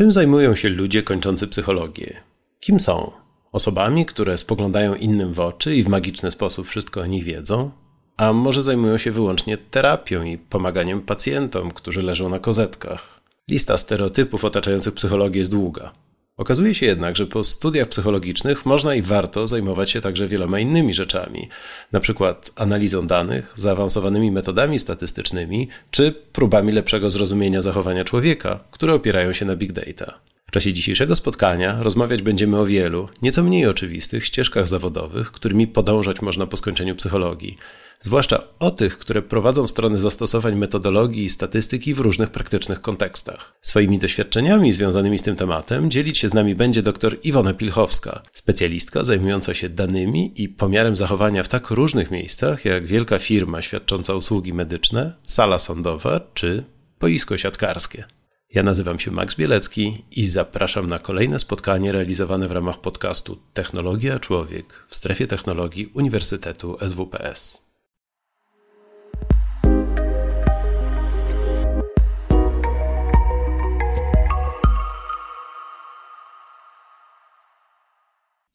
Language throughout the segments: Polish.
Czym zajmują się ludzie kończący psychologię? Kim są? Osobami, które spoglądają innym w oczy i w magiczny sposób wszystko o nich wiedzą? A może zajmują się wyłącznie terapią i pomaganiem pacjentom, którzy leżą na kozetkach? Lista stereotypów otaczających psychologię jest długa. Okazuje się jednak, że po studiach psychologicznych można i warto zajmować się także wieloma innymi rzeczami, na przykład analizą danych, zaawansowanymi metodami statystycznymi czy próbami lepszego zrozumienia zachowania człowieka, które opierają się na big data. W czasie dzisiejszego spotkania rozmawiać będziemy o wielu, nieco mniej oczywistych ścieżkach zawodowych, którymi podążać można po skończeniu psychologii, zwłaszcza o tych, które prowadzą w stronę zastosowań metodologii i statystyki w różnych praktycznych kontekstach. Swoimi doświadczeniami związanymi z tym tematem dzielić się z nami będzie dr Iwona Pilchowska, specjalistka zajmująca się danymi i pomiarem zachowania w tak różnych miejscach jak wielka firma świadcząca usługi medyczne, sala sądowa czy boisko siatkarskie. Ja nazywam się Max Bielecki i zapraszam na kolejne spotkanie realizowane w ramach podcastu Technologia Człowiek w strefie technologii Uniwersytetu SWPS.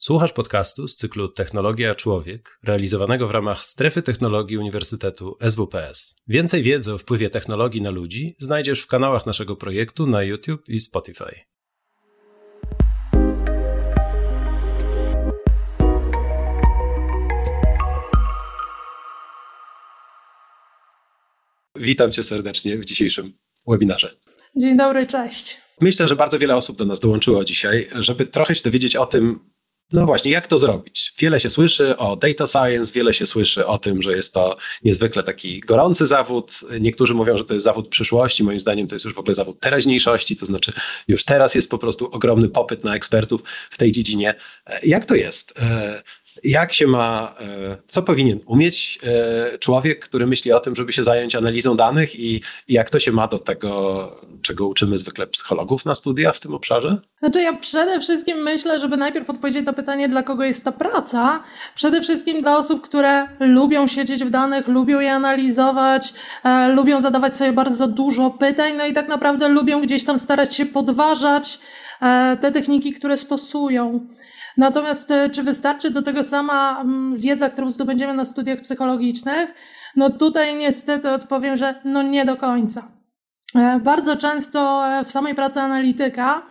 Słuchasz podcastu z cyklu Technologia Człowiek, realizowanego w ramach Strefy Technologii Uniwersytetu SWPS. Więcej wiedzy o wpływie technologii na ludzi znajdziesz w kanałach naszego projektu na YouTube i Spotify. Witam Cię serdecznie w dzisiejszym webinarze. Dzień dobry, cześć. Myślę, że bardzo wiele osób do nas dołączyło dzisiaj, żeby trochę się dowiedzieć o tym, no właśnie, jak to zrobić? Wiele się słyszy o data science, wiele się słyszy o tym, że jest to niezwykle taki gorący zawód. Niektórzy mówią, że to jest zawód przyszłości. Moim zdaniem to jest już w ogóle zawód teraźniejszości, to znaczy już teraz jest po prostu ogromny popyt na ekspertów w tej dziedzinie. Jak to jest? Jak się ma, e, co powinien umieć e, człowiek, który myśli o tym, żeby się zająć analizą danych i, jak to się ma do tego, czego uczymy zwykle psychologów na studiach w tym obszarze? Znaczy ja przede wszystkim myślę, żeby najpierw odpowiedzieć na pytanie, dla kogo jest ta praca. Przede wszystkim dla osób, które lubią siedzieć w danych, lubią je analizować, e, lubią zadawać sobie bardzo dużo pytań, no i tak naprawdę lubią gdzieś tam starać się podważać e, te techniki, które stosują. Natomiast e, czy wystarczy do tego sama mm, wiedza, którą zdobędziemy na studiach psychologicznych? No tutaj niestety odpowiem, że no nie do końca. E, bardzo często e, w samej pracy analityka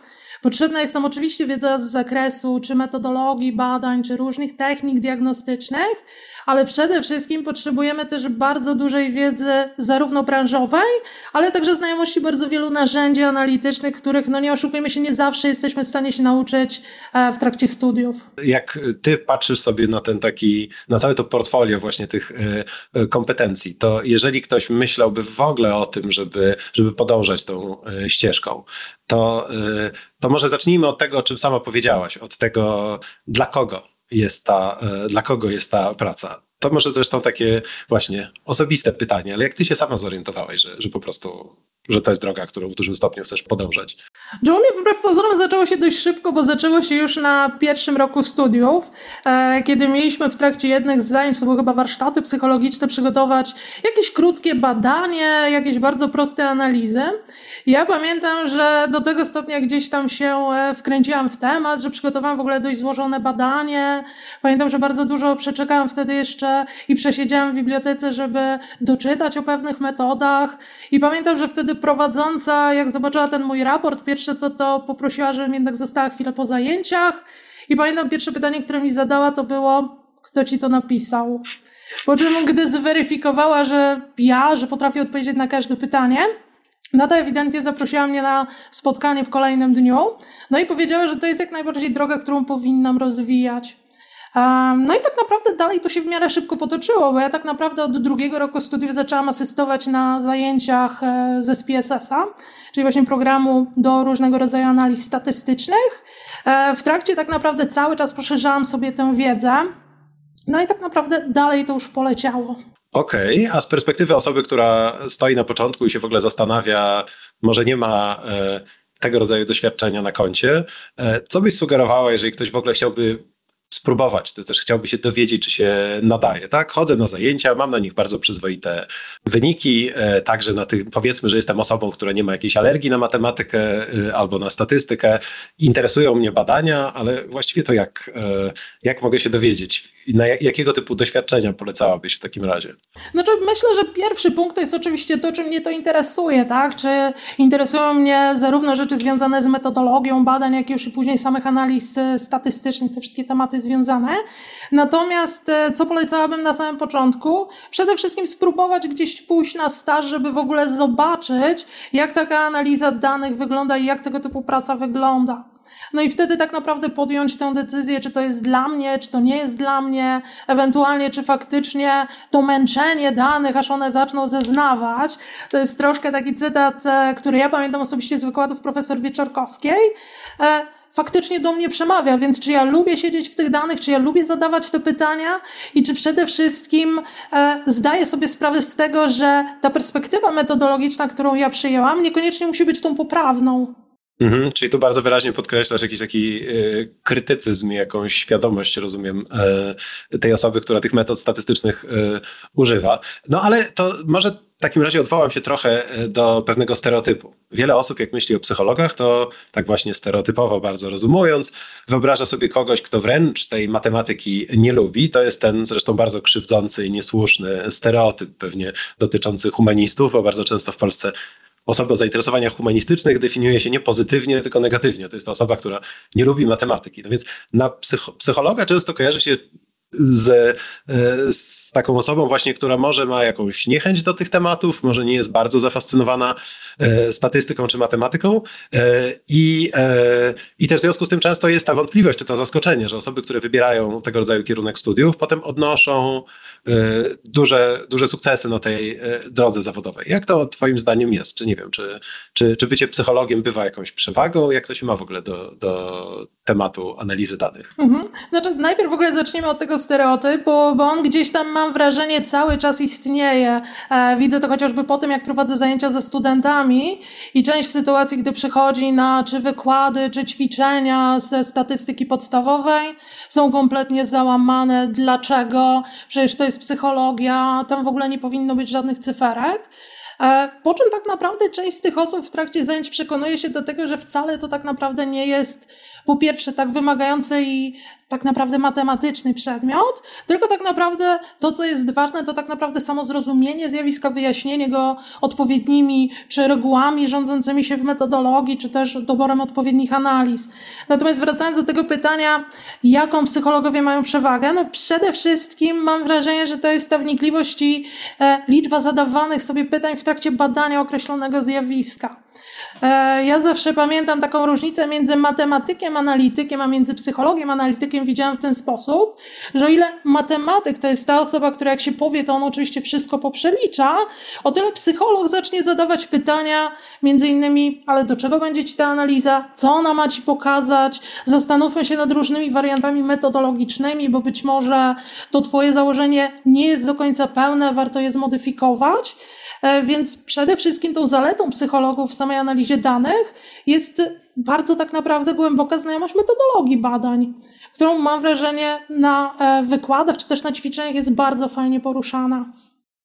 Potrzebna jest nam oczywiście wiedza z zakresu, czy metodologii badań, czy różnych technik diagnostycznych, ale przede wszystkim potrzebujemy też bardzo dużej wiedzy zarówno branżowej, ale także znajomości bardzo wielu narzędzi analitycznych, których, no nie oszukujmy się, nie zawsze jesteśmy w stanie się nauczyć e, w trakcie studiów. Jak ty patrzysz sobie na ten taki, na całe to portfolio właśnie tych e, e, kompetencji, to jeżeli ktoś myślałby w ogóle o tym, żeby, żeby podążać tą ścieżką, to, to może zacznijmy od tego, o czym sama powiedziałaś, od tego, dla kogo jest ta, e, dla kogo jest ta praca. To może zresztą takie właśnie osobiste pytanie, ale jak ty się sama zorientowałeś, że, że po prostu że to jest droga, którą w dużym stopniu chcesz podążać. Mnie wbrew pozorom zaczęło się dość szybko, bo zaczęło się już na pierwszym roku studiów, e, kiedy mieliśmy w trakcie jednych z zajęć, to były chyba warsztaty psychologiczne, przygotować jakieś krótkie badanie, jakieś bardzo proste analizy. Ja pamiętam, że do tego stopnia gdzieś tam się e, wkręciłam w temat, że przygotowałam w ogóle dość złożone badanie. Pamiętam, że bardzo dużo przeczekałam wtedy jeszcze i przesiedziałam w bibliotece, żeby doczytać o pewnych metodach. I pamiętam, że wtedy prowadząca, jak zobaczyła ten mój raport, pierwsze co to poprosiła, żebym jednak została chwilę po zajęciach. I pamiętam, pierwsze pytanie, które mi zadała, to było, kto ci to napisał? Po czym, gdy zweryfikowała, że ja, że potrafię odpowiedzieć na każde pytanie, Nada ewidentnie zaprosiła mnie na spotkanie w kolejnym dniu, no i powiedziała, że to jest jak najbardziej droga, którą powinnam rozwijać. No i tak naprawdę dalej to się w miarę szybko potoczyło, bo ja tak naprawdę od drugiego roku studiów zaczęłam asystować na zajęciach e, ze SPSS-a, czyli właśnie programu do różnego rodzaju analiz statystycznych. E, w trakcie tak naprawdę cały czas poszerzałam sobie tę wiedzę, no i tak naprawdę dalej to już poleciało. Okej, okay. a z perspektywy osoby, która stoi na początku i się w ogóle zastanawia, może nie ma e, tego rodzaju doświadczenia na koncie, co byś sugerowała, jeżeli ktoś w ogóle chciałby spróbować, to też chciałby się dowiedzieć, czy się nadaje, tak? Chodzę na zajęcia, mam na nich bardzo przyzwoite wyniki, e, także na tych, powiedzmy, że jestem osobą, która nie ma jakiejś alergii na matematykę e, albo na statystykę. Interesują mnie badania, ale właściwie to jak, e, jak mogę się dowiedzieć? Na jakiego typu doświadczenia polecałabyś w takim razie? Znaczy, myślę, że pierwszy punkt to jest oczywiście to, czy mnie to interesuje, tak? Czy interesują mnie zarówno rzeczy związane z metodologią badań, jak już i później samych analiz statystycznych, te wszystkie tematy związane. Natomiast e, co polecałabym na samym początku? Przede wszystkim spróbować gdzieś pójść na staż, żeby w ogóle zobaczyć, jak taka analiza danych wygląda i jak tego typu praca wygląda. No i wtedy tak naprawdę podjąć tę decyzję, czy to jest dla mnie, czy to nie jest dla mnie, ewentualnie czy faktycznie to męczenie danych, aż one zaczną zeznawać. To jest troszkę taki cytat, e, który ja pamiętam osobiście z wykładów profesor Wieczorkowskiej e, faktycznie do mnie przemawia, więc czy ja lubię siedzieć w tych danych, czy ja lubię zadawać te pytania i czy przede wszystkim e, zdaję sobie sprawę z tego, że ta perspektywa metodologiczna, którą ja przyjęłam, niekoniecznie musi być tą poprawną. Mhm, czyli tu bardzo wyraźnie podkreślasz jakiś taki y, krytycyzm, jakąś świadomość, rozumiem, y, tej osoby, która tych metod statystycznych y, używa. No ale to może w takim razie odwołam się trochę do pewnego stereotypu. Wiele osób, jak myśli o psychologach, to tak właśnie stereotypowo bardzo rozumując, wyobraża sobie kogoś, kto wręcz tej matematyki nie lubi. To jest ten zresztą bardzo krzywdzący i niesłuszny stereotyp pewnie dotyczący humanistów, bo bardzo często w Polsce osoby o zainteresowaniach humanistycznych definiuje się nie pozytywnie, tylko negatywnie. To jest to osoba, która nie lubi matematyki. No więc na psychologa często kojarzy się z, e, z, taką osobą właśnie, która może ma jakąś niechęć do tych tematów, może nie jest bardzo zafascynowana e, statystyką czy matematyką e, i, i też w związku z tym często jest ta wątpliwość czy to zaskoczenie, że osoby, które wybierają tego rodzaju kierunek studiów, potem odnoszą duże, duże sukcesy na tej drodze zawodowej. Jak to twoim zdaniem jest? Czy nie wiem, czy, czy, czy bycie psychologiem bywa jakąś przewagą? Jak to się ma w ogóle do, do tematu analizy danych? Mhm. Znaczy najpierw w ogóle zaczniemy od tego stereotyp, bo, bo on gdzieś tam, mam wrażenie, cały czas istnieje. E, widzę to chociażby po tym, jak prowadzę zajęcia ze studentami i część w sytuacji, gdy przychodzi na czy wykłady, czy ćwiczenia ze statystyki podstawowej, są kompletnie załamane. Dlaczego? Przecież to jest psychologia, tam w ogóle nie powinno być żadnych cyferek. E, po czym tak naprawdę część z tych osób w trakcie zajęć przekonuje się do tego, że wcale to tak naprawdę nie jest po pierwsze tak wymagający i tak naprawdę matematyczny przedmiot, tylko tak naprawdę to, co jest ważne, to tak naprawdę samo zrozumienie zjawiska, wyjaśnienie go odpowiednimi czy regułami rządzącymi się w metodologii, czy też doborem odpowiednich analiz. Natomiast wracając do tego pytania, jaką psychologowie mają przewagę, no przede wszystkim mam wrażenie, że to jest ta wnikliwość i e, liczba zadawanych sobie pytań w trakcie badania określonego zjawiska. E, ja zawsze pamiętam taką różnicę między matematykiem, analitykiem, a między psychologiem, analitykiem widziałam w ten sposób, że o ile matematyk to jest ta osoba, która jak się powie, to on oczywiście wszystko poprzelicza, o tyle psycholog zacznie zadawać pytania, między innymi, ale do czego będzie ci ta analiza, co ona ma ci pokazać, zastanówmy się nad różnymi wariantami metodologicznymi, bo być może to twoje założenie nie jest do końca pełne, warto je zmodyfikować. E, więc przede wszystkim tą zaletą psychologów w samej analizie danych jest bardzo tak naprawdę głęboka znajomość metodologii badań, którą mam wrażenie na e, wykładach czy też na ćwiczeniach jest bardzo fajnie poruszana.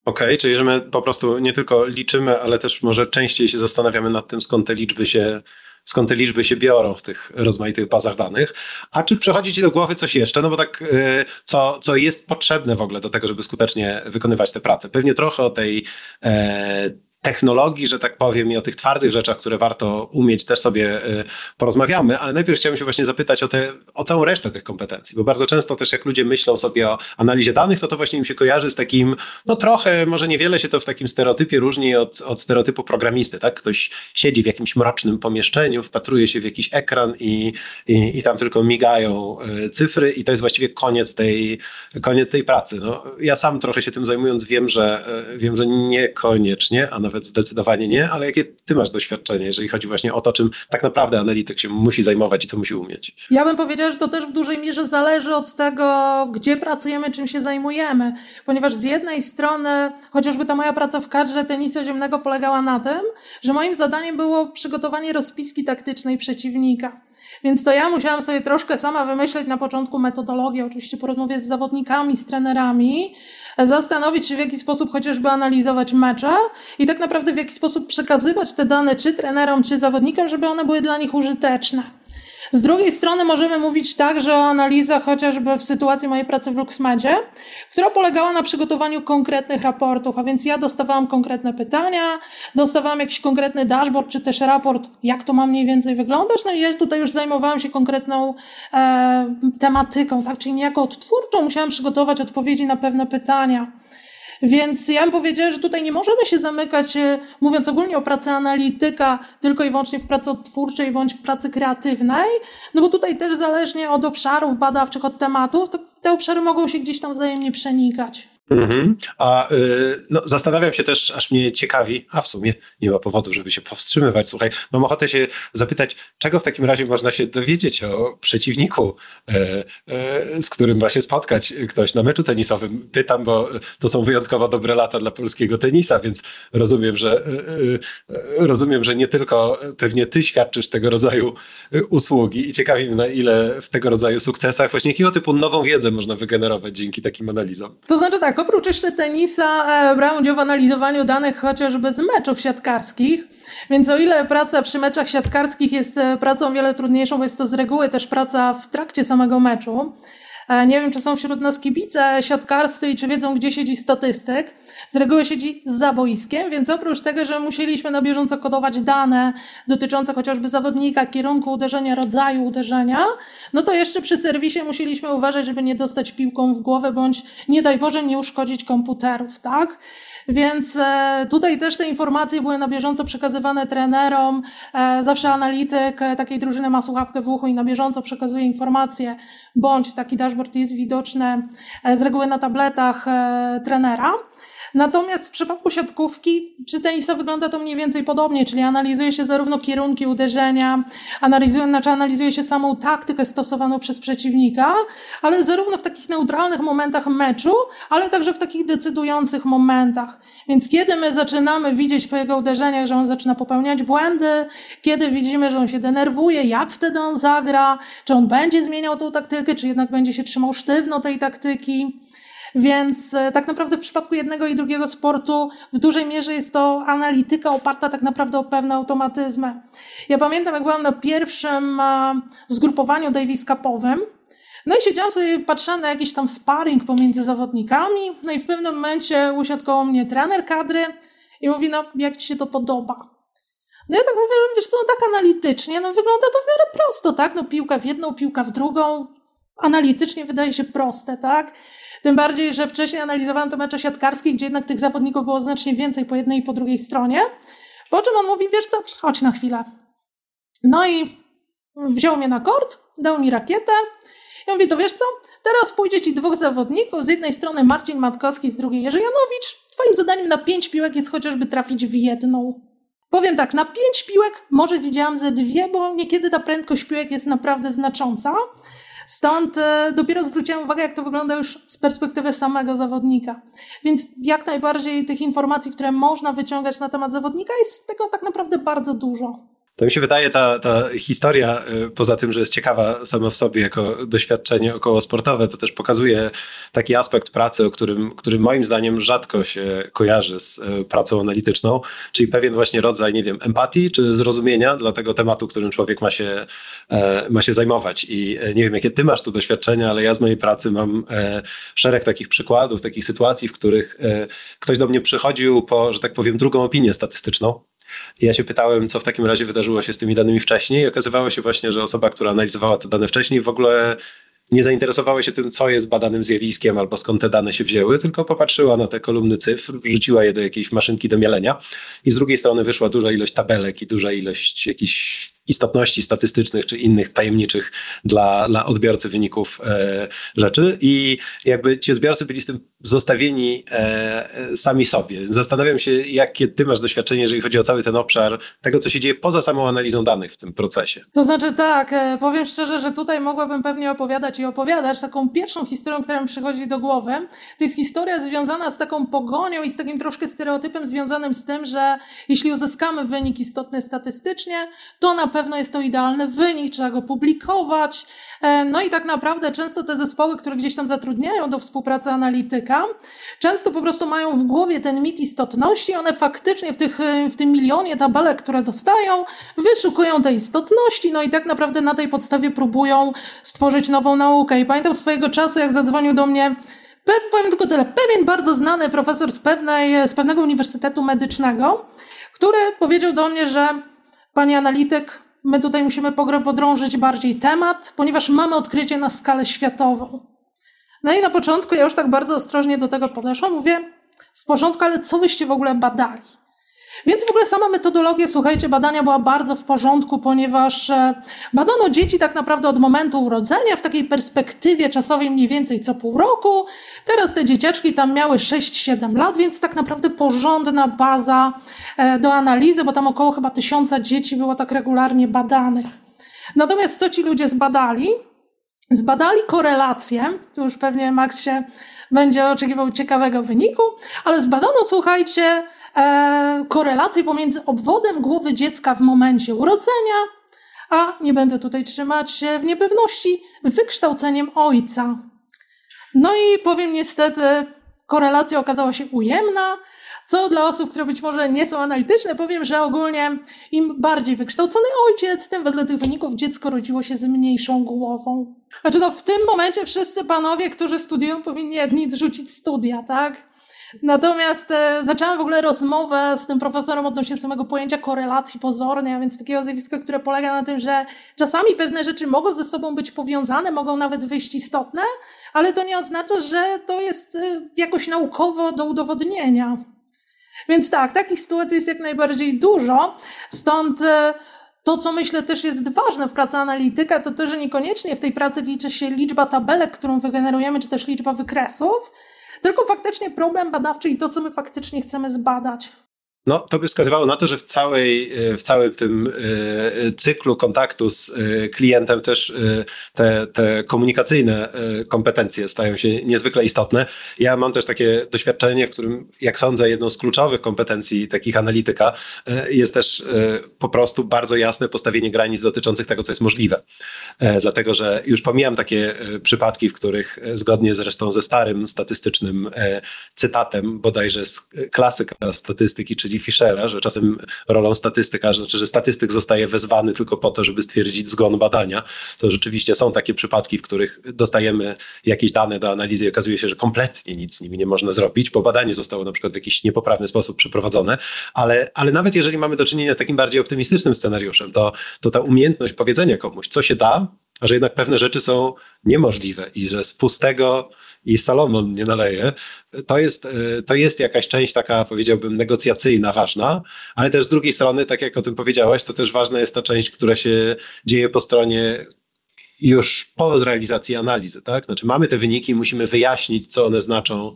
Okej, okay, czyli że my po prostu nie tylko liczymy, ale też może częściej się zastanawiamy nad tym, skąd te liczby się skąd te liczby się biorą w tych rozmaitych bazach danych. A czy przechodzi Ci do głowy coś jeszcze? No bo tak, y, co, co jest potrzebne w ogóle do tego, żeby skutecznie wykonywać tę pracę? Pewnie trochę o tej e, technologii, że tak powiem, i o tych twardych rzeczach, które warto umieć, też sobie y, porozmawiamy, ale najpierw chciałem się właśnie zapytać o, te, o całą resztę tych kompetencji, bo bardzo często też jak ludzie myślą sobie o analizie danych, to to właśnie im się kojarzy z takim, no trochę, może niewiele się to w takim stereotypie różni od, od stereotypu programisty, tak? Ktoś siedzi w jakimś mrocznym pomieszczeniu, wpatruje się w jakiś ekran i, i, i tam tylko migają y, cyfry i to jest właściwie koniec tej, koniec tej pracy. No, ja sam trochę się tym zajmując wiem, że, y, wiem, że niekoniecznie, a nawet nawet zdecydowanie nie, ale jakie ty masz doświadczenie, jeżeli chodzi właśnie o to, czym tak naprawdę analityk się musi zajmować i co musi umieć? Ja bym powiedziała, że to też w dużej mierze zależy od tego, gdzie pracujemy, czym się zajmujemy, ponieważ z jednej strony, chociażby ta moja praca w kadrze tenisa ziemnego polegała na tym, że moim zadaniem było przygotowanie rozpiski taktycznej przeciwnika. Więc to ja musiałam sobie troszkę sama wymyśleć na początku metodologię, oczywiście po rozmowie z zawodnikami, z trenerami, zastanowić się w jaki sposób chociażby analizować mecze i tak naprawdę w jaki sposób przekazywać te dane czy trenerom, czy zawodnikom, żeby one były dla nich użyteczne. Z drugiej strony możemy mówić także o analizach chociażby w sytuacji mojej pracy w LuxMedzie, która polegała na przygotowaniu konkretnych raportów, a więc ja dostawałam konkretne pytania, dostawałam jakiś konkretny dashboard, czy też raport, jak to ma mniej więcej wyglądać, no i ja tutaj już zajmowałam się konkretną e, tematyką, tak, czyli niejako odtwórczą musiałam przygotować odpowiedzi na pewne pytania. Więc ja bym powiedziała, że tutaj nie możemy się zamykać, e, mówiąc ogólnie o pracy analityka, tylko i wyłącznie w pracy odtwórczej bądź w pracy kreatywnej, no bo tutaj też zależnie od obszarów badawczych, od tematów, to te obszary mogą się gdzieś tam wzajemnie przenikać. Mhm. A y, no, zastanawiam się też, aż mnie ciekawi, a w sumie nie ma powodu, żeby się powstrzymywać. Słuchaj, mam ochotę się zapytać, czego w takim razie można się dowiedzieć o przeciwniku, e, e, z którym ma się spotkać ktoś na meczu tenisowym. Pytam, bo to są wyjątkowo dobre lata dla polskiego tenisa, więc rozumiem, że e, rozumiem, że nie tylko pewnie ty świadczysz tego rodzaju usługi i ciekawi mnie, na ile w tego rodzaju sukcesach właśnie jakiego typu nową wiedzę można wygenerować dzięki takim analizom. To znaczy tak, oprócz jeszcze tenisa e, brałem udział w analizowaniu danych chociażby z meczów siatkarskich, więc o ile praca przy meczach siatkarskich jest e, pracą wiele trudniejszą, bo jest to z reguły też praca w trakcie samego meczu, nie wiem, czy są wśród nas kibice siatkarscy i czy wiedzą, gdzie siedzi statystyk. Z reguły siedzi za boiskiem, więc oprócz tego, że musieliśmy na bieżąco kodować dane dotyczące chociażby zawodnika, kierunku uderzenia, rodzaju uderzenia, no to jeszcze przy serwisie musieliśmy uważać, żeby nie dostać piłką w głowę, bądź nie daj Boże nie uszkodzić komputerów, tak? Więc e, tutaj też te informacje były na bieżąco przekazywane trenerom. E, zawsze analityk e, takiej drużyny ma słuchawkę w uchu i na bieżąco przekazuje informacje, bądź taki dashboard jest widoczny z reguły na tabletach trenera. Natomiast w przypadku siatkówki czy tenisa wygląda to mniej więcej podobnie, czyli analizuje się zarówno kierunki uderzenia, analizuje, znaczy analizuje się samą taktykę stosowaną przez przeciwnika, ale zarówno w takich neutralnych momentach meczu, ale także w takich decydujących momentach. Więc kiedy my zaczynamy widzieć po jego uderzeniach, że on zaczyna popełniać błędy, kiedy widzimy, że on się denerwuje, jak wtedy on zagra, czy on będzie zmieniał tą taktykę, czy jednak będzie się trzymał sztywno tej taktyki. Więc e, tak naprawdę w przypadku jednego i drugiego sportu w dużej mierze jest to analityka oparta tak naprawdę o pewne automatyzmy. Ja pamiętam, jak byłam na pierwszym e, zgrupowaniu Davis Cupowym, no i siedziałam sobie, patrzyłam na jakiś tam sparring pomiędzy zawodnikami, no i w pewnym momencie usiadł koło mnie trener kadry i mówi, no jak ci się to podoba? No ja tak mówię, wiesz co, no tak analitycznie, no wygląda to w miarę prosto, tak? No piłka w jedną, piłka w drugą, analitycznie wydaje się proste, tak? Tym bardziej, że wcześniej analizowałam to mecze siatkarskie, gdzie jednak tych zawodników było znacznie więcej po jednej i po drugiej stronie. Po czym on mówi, wiesz co, chodź na chwilę. No i wziął mnie na kort, dał mi rakietę. I mówi, to wiesz co, teraz pójdzie ci dwóch zawodników, z jednej strony Marcin Matkowski, z drugiej Jerzy Janowicz. Twoim zadaniem na pięć piłek jest chociażby trafić w jedną. Powiem tak, na pięć piłek może widziałam ze dwie, bo niekiedy ta prędkość piłek jest naprawdę znacząca. Stąd e, dopiero zwróciłem uwagę, jak to wygląda już z perspektywy samego zawodnika. Więc jak najbardziej tych informacji, które można wyciągać na temat zawodnika, jest tego tak naprawdę bardzo dużo. To mi się wydaje, ta, ta historia, y, poza tym, że jest ciekawa sama w sobie jako doświadczenie około sportowe, to też pokazuje taki aspekt pracy, o którym, który moim zdaniem rzadko się kojarzy z y, pracą analityczną, czyli pewien właśnie rodzaj, nie wiem, empatii czy zrozumienia dla tego tematu, którym człowiek ma się, e, ma się zajmować. I e, nie wiem, jakie ty masz tu doświadczenia, ale ja z mojej pracy mam e, szereg takich przykładów, takich sytuacji, w których ktoś do mnie przychodził po, że tak powiem, drugą opinię statystyczną ja się pytałem, co w takim razie wydarzyło się z tymi danymi wcześniej. I okazywało się właśnie, że osoba, która analizowała te dane wcześniej, w ogóle nie zainteresowała się tym, co jest badanym zjawiskiem albo skąd te dane się wzięły, tylko popatrzyła na te kolumny cyfr, wrzuciła je do jakiejś maszynki do mielenia i z drugiej strony wyszła duża ilość tabelek i duża ilość jakichś istotności statystycznych czy innych tajemniczych dla, dla odbiorcy wyników e, rzeczy i jakby ci odbiorcy byli z tym zostawieni e, sami sobie. Zastanawiam się, jakie ty masz doświadczenie, jeżeli chodzi o cały ten obszar tego, co się dzieje poza samą analizą danych w tym procesie. To znaczy tak, e, powiem szczerze, że tutaj mogłabym pewnie opowiadać i opowiadać. Taką pierwszą historią, która mi przychodzi do głowy, to jest historia związana z taką pogonią i z takim troszkę stereotypem związanym z tym, że jeśli uzyskamy wynik istotny statystycznie, to na pewno jest to idealny wynik, trzeba go publikować. E, no i tak naprawdę często te zespoły, które gdzieś tam zatrudniają do współpracy analityka, często po prostu mają w głowie ten mit istotności, one faktycznie w, tych, w tym milionie tabelek, które dostają, wyszukują te istotności, no i tak naprawdę na tej podstawie próbują stworzyć nową naukę. I pamiętam swojego czasu, jak zadzwonił do mnie powiem tylko tyle, pewien bardzo znany profesor z, pewnej, z pewnego uniwersytetu medycznego, który powiedział do mnie, że pani analityk, my tutaj musimy podrążyć bardziej temat, ponieważ mamy odkrycie na skalę światową. No i na początku ja już tak bardzo ostrożnie do tego podeszłam. Mówię, w porządku, ale co wyście w ogóle badali? Więc w ogóle sama metodologia, słuchajcie, badania była bardzo w porządku, ponieważ e, badano dzieci tak naprawdę od momentu urodzenia w takiej perspektywie czasowej mniej więcej co pół roku. Teraz te dzieciaczki tam miały 6-7 lat, więc tak naprawdę porządna baza e, do analizy, bo tam około chyba tysiąca dzieci było tak regularnie badanych. Natomiast co ci ludzie zbadali? Zbadali korelację, tu już pewnie Max się będzie oczekiwał ciekawego wyniku, ale zbadano, słuchajcie, e, korelację pomiędzy obwodem głowy dziecka w momencie urodzenia, a nie będę tutaj trzymać się w niepewności, wykształceniem ojca. No i powiem niestety, korelacja okazała się ujemna, co dla osób, które być może nie są analityczne, powiem, że ogólnie im bardziej wykształcony ojciec, tym wedle tych wyników dziecko rodziło się z mniejszą głową. Znaczy no w tym momencie wszyscy panowie, którzy studiują, powinni jak nic rzucić studia, tak? Natomiast e, zaczęłam w ogóle rozmowę z tym profesorem odnośnie samego pojęcia korelacji pozornej, a więc takiego zjawiska, które polega na tym, że czasami pewne rzeczy mogą ze sobą być powiązane, mogą nawet wyjść istotne, ale to nie oznacza, że to jest e, jakoś naukowo do udowodnienia. Więc tak, takich sytuacji jest jak najbardziej dużo, stąd e, to, co myślę też jest ważne w pracy analityka, to to, że niekoniecznie w tej pracy liczy się liczba tabelek, którą wygenerujemy, czy też liczba wykresów, tylko faktycznie problem badawczy i to, co my faktycznie chcemy zbadać. No, to by wskazywało na to, że w, całej, e, w całym tym e, cyklu kontaktu z e, klientem też te, te komunikacyjne kompetencje stają się niezwykle istotne. Ja mam też takie doświadczenie, w którym, jak sądzę, jedną z kluczowych kompetencji takich analityka jest też po prostu bardzo jasne postawienie granic dotyczących tego, co jest możliwe. Dlatego, że już pomijam takie przypadki, w których zgodnie zresztą ze starym statystycznym cytatem bodajże z klasyka statystyki, czyli Fischera, że czasem rolą statystyka, znaczy, że statystyk zostaje wezwany tylko po to, żeby stwierdzić zgon badania, to rzeczywiście są takie przypadki, w których dostajemy jakieś dane do analizy i okazuje się, że kompletnie nic z nimi nie można zrobić, bo badanie zostało na przykład w jakiś niepoprawny sposób przeprowadzone, ale, ale nawet jeżeli mamy do czynienia z takim bardziej optymistycznym scenariuszem, to, to ta umiejętność powiedzenia komuś, co się da, a że jednak pewne rzeczy są niemożliwe i że z pustego i Salomon nie naleje, to jest, e, to jest jakaś część taka, powiedziałbym, negocjacyjna, ważna, ale też z drugiej strony, tak jak o tym powiedziałaś, to też ważna jest ta część, która się dzieje po stronie już po realizacji analizy, tak? Znaczy mamy te wyniki, musimy wyjaśnić, co one znaczą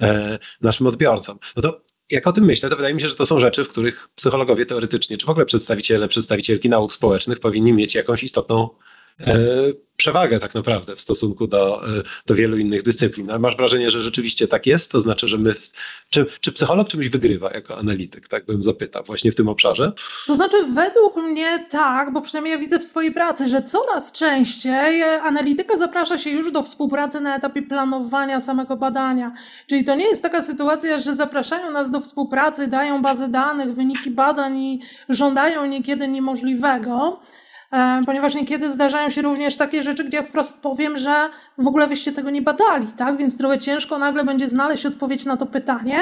e, naszym odbiorcom. No to jak o tym myślę, to wydaje mi się, że to są rzeczy, w których psychologowie teoretycznie, czy w ogóle przedstawiciele, przedstawicielki nauk społecznych powinni mieć jakąś istotną przewagę tak naprawdę w stosunku do, e, do wielu innych dyscyplin. Ale masz wrażenie, że rzeczywiście tak jest? To znaczy, że my, czy, czy psycholog czymś wygrywa jako analityk, tak bym zapytał, właśnie w tym obszarze? To znaczy, według mnie tak, bo przynajmniej ja widzę w swojej pracy, że coraz częściej analityka zaprasza się już do współpracy na etapie planowania samego badania. Czyli to nie jest taka sytuacja, że zapraszają nas do współpracy, dają bazę danych, wyniki badań i żądają niekiedy niemożliwego, E, ponieważ niekiedy zdarzają się również takie rzeczy, gdzie ja wprost powiem, że w ogóle wyście tego nie badali, tak? Więc trochę ciężko nagle będzie znaleźć odpowiedź na to pytanie.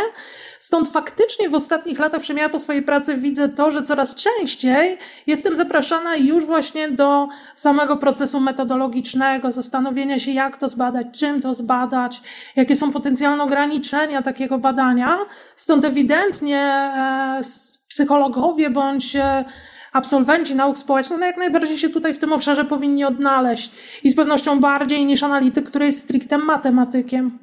Stąd faktycznie w ostatnich latach przemiała po swojej pracy widzę to, że coraz częściej jestem zapraszana już właśnie do samego procesu metodologicznego, zastanowienia się, jak to zbadać, czym to zbadać, jakie są potencjalne ograniczenia takiego badania. Stąd ewidentnie e, psychologowie bądź e, absolwenci nauk społecznych no jak najbardziej się tutaj w tym obszarze powinni odnaleźć i z pewnością bardziej niż analityk, który jest stricte matematykiem.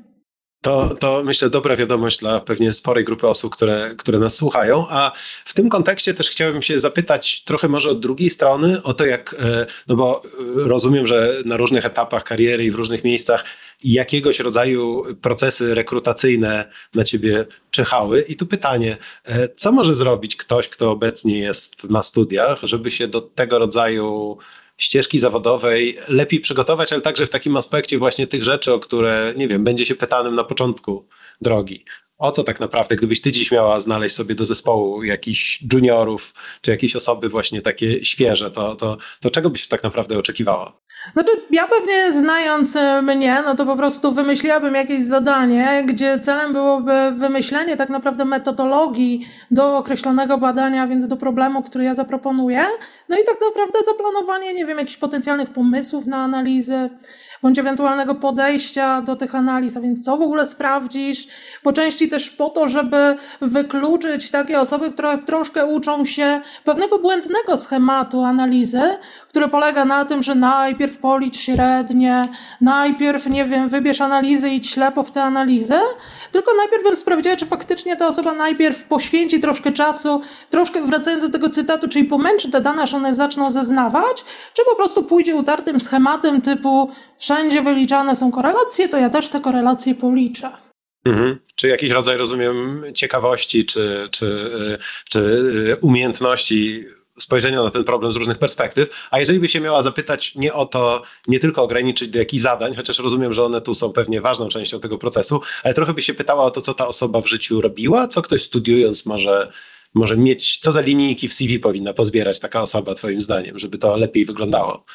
To, to myślę dobra wiadomość dla pewnie sporej grupy osób, które, które nas słuchają. A w tym kontekście też chciałbym się zapytać trochę może od drugiej strony o to, jak, e, no bo e, rozumiem, że na różnych etapach kariery i w różnych miejscach jakiegoś rodzaju procesy rekrutacyjne na ciebie czyhały. I tu pytanie, e, co może zrobić ktoś, kto obecnie jest na studiach, żeby się do tego rodzaju ścieżki zawodowej lepiej przygotować, ale także w takim aspekcie właśnie tych rzeczy, o które, nie wiem, będzie się pytanym na początku drogi o co tak naprawdę, gdybyś ty dziś miała znaleźć sobie do zespołu jakichś juniorów, czy jakieś osoby właśnie takie świeże, to, to, to czego byś tak naprawdę oczekiwała? No to ja pewnie znając e, mnie, no to po prostu wymyśliłabym jakieś zadanie, gdzie celem byłoby wymyślenie tak naprawdę metodologii do określonego badania, więc do problemu, który ja zaproponuję, no i tak naprawdę zaplanowanie, nie wiem, jakichś potencjalnych pomysłów na analizy, bądź ewentualnego podejścia do tych analiz, a więc co w ogóle sprawdzisz, po części też po to, żeby wykluczyć takie osoby, które troszkę uczą się pewnego błędnego schematu analizy, który polega na tym, że najpierw policz średnie, najpierw, nie wiem, wybierz analizy i idź ślepo w te analizy, tylko najpierw bym sprawdziła, czy faktycznie ta osoba najpierw poświęci troszkę czasu, troszkę wracając do tego cytatu, czyli pomęczy te dane, aż one zaczną zeznawać, czy po prostu pójdzie utartym schematem typu wszędzie wyliczane są korelacje, to ja też te korelacje policzę. Mhm. Czy jakiś rodzaj, rozumiem, ciekawości, czy, czy, czy umiejętności spojrzenia na ten problem z różnych perspektyw. A jeżeli by się miała zapytać nie o to, nie tylko ograniczyć do jakichś zadań, chociaż rozumiem, że one tu są pewnie ważną częścią tego procesu, ale trochę by się pytała o to, co ta osoba w życiu robiła, co ktoś studiując może, może mieć, co za linijki w CV powinna pozbierać taka osoba, Twoim zdaniem, żeby to lepiej wyglądało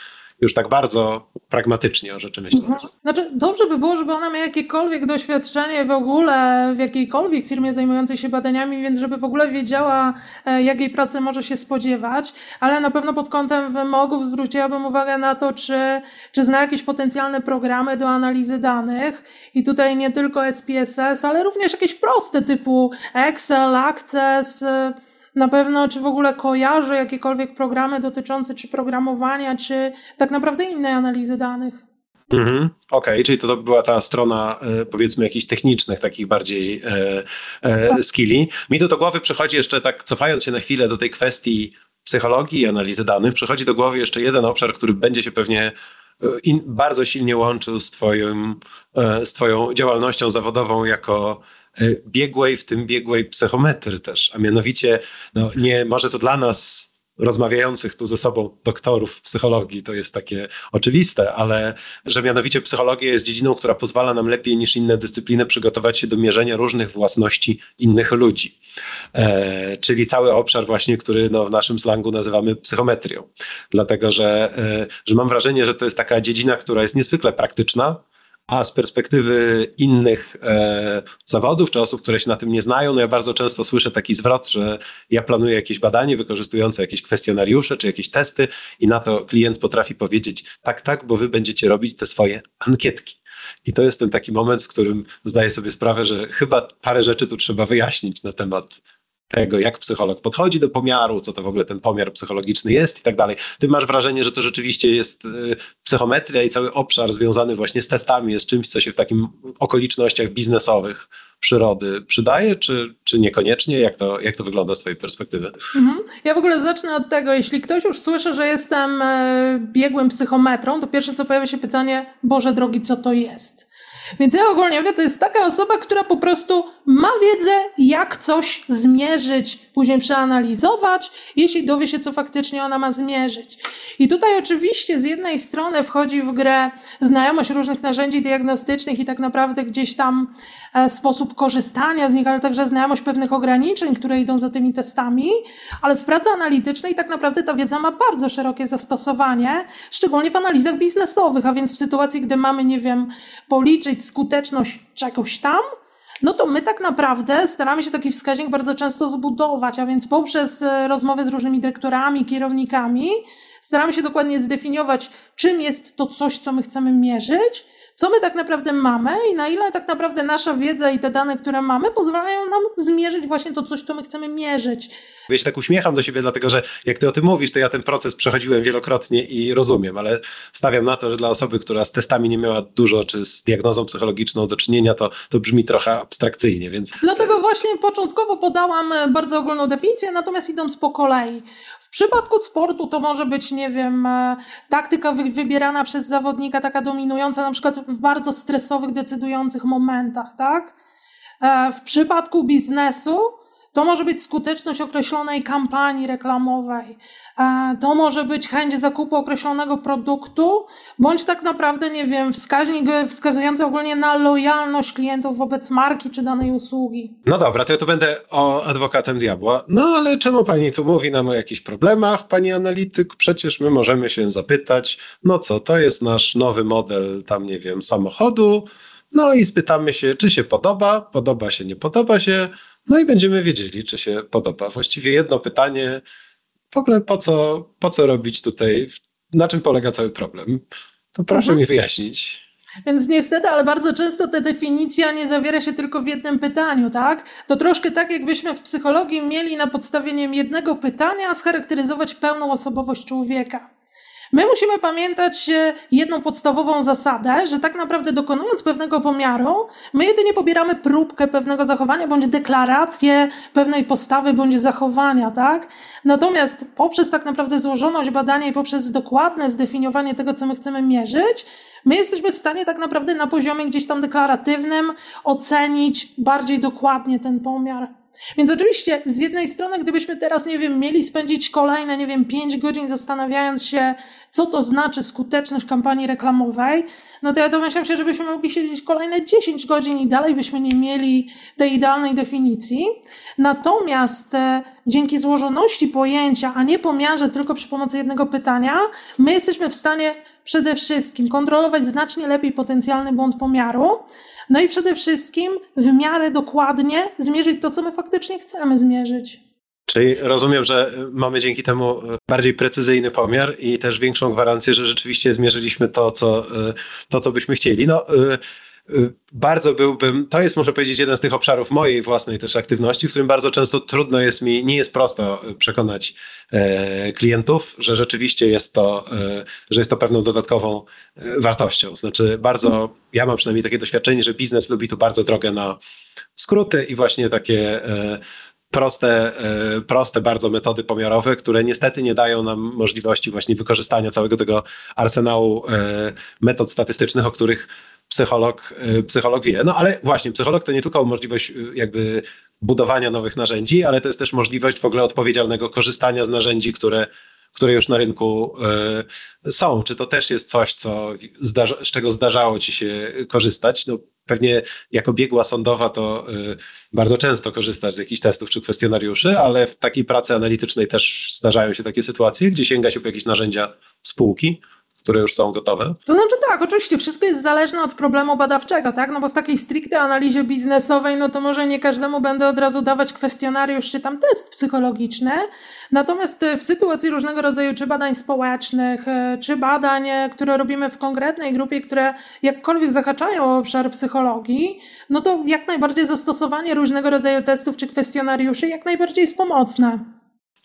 już tak bardzo pragmatycznie o rzeczy myśląc. Mhm. Znaczy, dobrze by było, żeby ona miała jakiekolwiek doświadczenie w ogóle w jakiejkolwiek firmie zajmującej się badaniami, więc żeby w ogóle wiedziała, e, jakiej pracy może się spodziewać, ale na pewno pod kątem wymogów zwróciłabym uwagę na to, czy, czy zna jakieś potencjalne programy do analizy danych i tutaj nie tylko SPSS, ale również jakieś proste typu Excel, Access, na pewno, czy w ogóle kojarzę jakiekolwiek programy dotyczące czy programowania, czy tak naprawdę innej analizy danych. Mhm. Okej, okay, czyli to, to była ta strona e, powiedzmy jakichś technicznych, takich bardziej e, e, skilli. Mi tu do głowy przychodzi jeszcze tak, cofając się na chwilę do tej kwestii psychologii i analizy danych, przychodzi do głowy jeszcze jeden obszar, który będzie się pewnie e, in, bardzo silnie łączył z, twoim, z Twoją działalnością zawodową jako biegłej, w tym biegłej psychometry też, a mianowicie no, nie może to dla nas rozmawiających tu ze sobą doktorów psychologii, to jest takie oczywiste, ale że mianowicie psychologia jest dziedziną, która pozwala nam lepiej niż inne dyscypliny przygotować się do mierzenia różnych własności innych ludzi. E, czyli cały obszar właśnie, który no, w naszym slangu nazywamy psychometrią. Dlatego, że, e, że mam wrażenie, że to jest taka dziedzina, która jest niezwykle praktyczna, a z perspektywy innych e, zawodów czy osób, które się na tym nie znają, no ja bardzo często słyszę taki zwrot, że ja planuję jakieś badanie wykorzystujące jakieś kwestionariusze czy jakieś testy i na to klient potrafi powiedzieć tak, tak, bo wy będziecie robić te swoje ankietki. I to jest ten taki moment, w którym zdaję sobie sprawę, że chyba parę rzeczy tu trzeba wyjaśnić na temat tego, jak psycholog podchodzi do pomiaru, co to w ogóle ten pomiar psychologiczny jest i tak dalej. Ty masz wrażenie, że to rzeczywiście jest y, psychometria i cały obszar związany właśnie z testami jest czymś, co się w takim okolicznościach biznesowych przyrody przydaje, czy, czy niekoniecznie? Jak to, jak to wygląda z twojej perspektywy? Mhm. Ja w ogóle zacznę od tego, jeśli ktoś już słyszy, że jestem e, biegłym psychometrą, to pierwsze co pojawia się pytanie, Boże drogi, co to jest? Więc ja ogólnie mówię, to jest taka osoba, która po prostu ma wiedzę, jak coś zmierzyć, później przeanalizować, jeśli dowie się, co faktycznie ona ma zmierzyć. I tutaj oczywiście z jednej strony wchodzi w grę znajomość różnych narzędzi diagnostycznych i tak naprawdę gdzieś tam e, sposób korzystania z nich, ale także znajomość pewnych ograniczeń, które idą za tymi testami, ale w pracy analitycznej tak naprawdę ta wiedza ma bardzo szerokie zastosowanie, szczególnie w analizach biznesowych, a więc w sytuacji, gdy mamy, nie wiem, policzyć skuteczność czegoś tam, no to my tak naprawdę staramy się taki wskaźnik bardzo często zbudować, a więc poprzez e, rozmowy z różnymi dyrektorami, kierownikami, staramy się dokładnie zdefiniować, czym jest to coś, co my chcemy mierzyć, co my tak naprawdę mamy i na ile tak naprawdę nasza wiedza i te dane, które mamy, pozwalają nam zmierzyć właśnie to coś, co my chcemy mierzyć. Ja się tak uśmiecham do siebie, dlatego że jak ty o tym mówisz, to ja ten proces przechodziłem wielokrotnie i rozumiem, ale stawiam na to, że dla osoby, która z testami nie miała dużo, czy z diagnozą psychologiczną do czynienia, to, to brzmi trochę abstrakcyjnie, więc... Dlatego właśnie początkowo podałam bardzo ogólną definicję, natomiast idąc po kolei. W przypadku sportu to może być, nie wiem, e, taktyka wybierana przez zawodnika, taka dominująca, na przykład w bardzo stresowych, decydujących momentach, tak? E, w przypadku biznesu to może być skuteczność określonej kampanii reklamowej, to może być chęć zakupu określonego produktu, bądź tak naprawdę, nie wiem, wskaźnik wskazujący ogólnie na lojalność klientów wobec marki czy danej usługi. No dobra, to ja tu będę o adwokatem diabła. No ale czemu pani tu mówi nam o jakichś problemach, pani analityk? Przecież my możemy się zapytać, no co, to jest nasz nowy model, tam nie wiem, samochodu, no i spytamy się, czy się podoba, podoba się, nie podoba się, no i będziemy wiedzieli, czy się podoba. Właściwie jedno pytanie, w ogóle po co, po co robić tutaj, na czym polega cały problem? To proszę mhm. mi wyjaśnić. Więc niestety, ale bardzo często ta definicja nie zawiera się tylko w jednym pytaniu, tak? To troszkę tak, jakbyśmy w psychologii mieli na podstawie jednego pytania scharakteryzować pełną osobowość człowieka. My musimy pamiętać jedną podstawową zasadę, że tak naprawdę dokonując pewnego pomiaru, my jedynie pobieramy próbkę pewnego zachowania bądź deklarację pewnej postawy bądź zachowania, tak? Natomiast poprzez tak naprawdę złożoność badania i poprzez dokładne zdefiniowanie tego, co my chcemy mierzyć, my jesteśmy w stanie tak naprawdę na poziomie gdzieś tam deklaratywnym ocenić bardziej dokładnie ten pomiar. Więc oczywiście z jednej strony, gdybyśmy teraz, nie wiem, mieli spędzić kolejne, nie wiem, pięć godzin zastanawiając się, co to znaczy skuteczność kampanii reklamowej, no to ja domyślam się, żebyśmy mogli siedzieć kolejne 10 godzin i dalej byśmy nie mieli tej idealnej definicji. Natomiast e, dzięki złożoności pojęcia, a nie pomiarze tylko przy pomocy jednego pytania, my jesteśmy w stanie przede wszystkim kontrolować znacznie lepiej potencjalny błąd pomiaru, no i przede wszystkim w miarę dokładnie zmierzyć to, co my faktycznie chcemy zmierzyć. Czyli rozumiem, że mamy dzięki temu bardziej precyzyjny pomiar i też większą gwarancję, że rzeczywiście zmierzyliśmy to, co, to, co byśmy chcieli. No, bardzo byłbym, to jest muszę powiedzieć jeden z tych obszarów mojej własnej też aktywności, w którym bardzo często trudno jest mi, nie jest prosto przekonać e, klientów, że rzeczywiście jest to, e, że jest to pewną dodatkową e, wartością. Znaczy bardzo, ja mam przynajmniej takie doświadczenie, że biznes lubi tu bardzo drogę na skróty i właśnie takie proste, proste bardzo metody pomiarowe, które niestety nie dają nam możliwości właśnie wykorzystania całego tego arsenału metod statystycznych, o których psycholog, y, psycholog wie. No ale właśnie, psycholog to nie tylko możliwość y, jakby budowania nowych narzędzi, ale to jest też możliwość w ogóle odpowiedzialnego korzystania z narzędzi, które, które już na rynku y, są. Czy to też jest coś, co z czego zdarzało ci się korzystać? No, pewnie jako biegła sądowa to bardzo często korzystasz z jakichś testów czy kwestionariuszy, ale w takiej pracy analitycznej też zdarzają się takie sytuacje, gdzie sięga się po jakieś narzędzia spółki które już są gotowe? To znaczy tak, oczywiście wszystko jest zależne od problemu badawczego, tak? No bo w takiej stricte analizie biznesowej, no to może nie każdemu będę od razu dawać kwestionariusz czy tam test psychologiczny. Natomiast e, w sytuacji różnego rodzaju czy badań społecznych, e, czy badań, e, które robimy w konkretnej grupie, które jakkolwiek zahaczają o obszar psychologii, no to jak najbardziej zastosowanie różnego rodzaju testów czy kwestionariuszy jak najbardziej jest pomocne.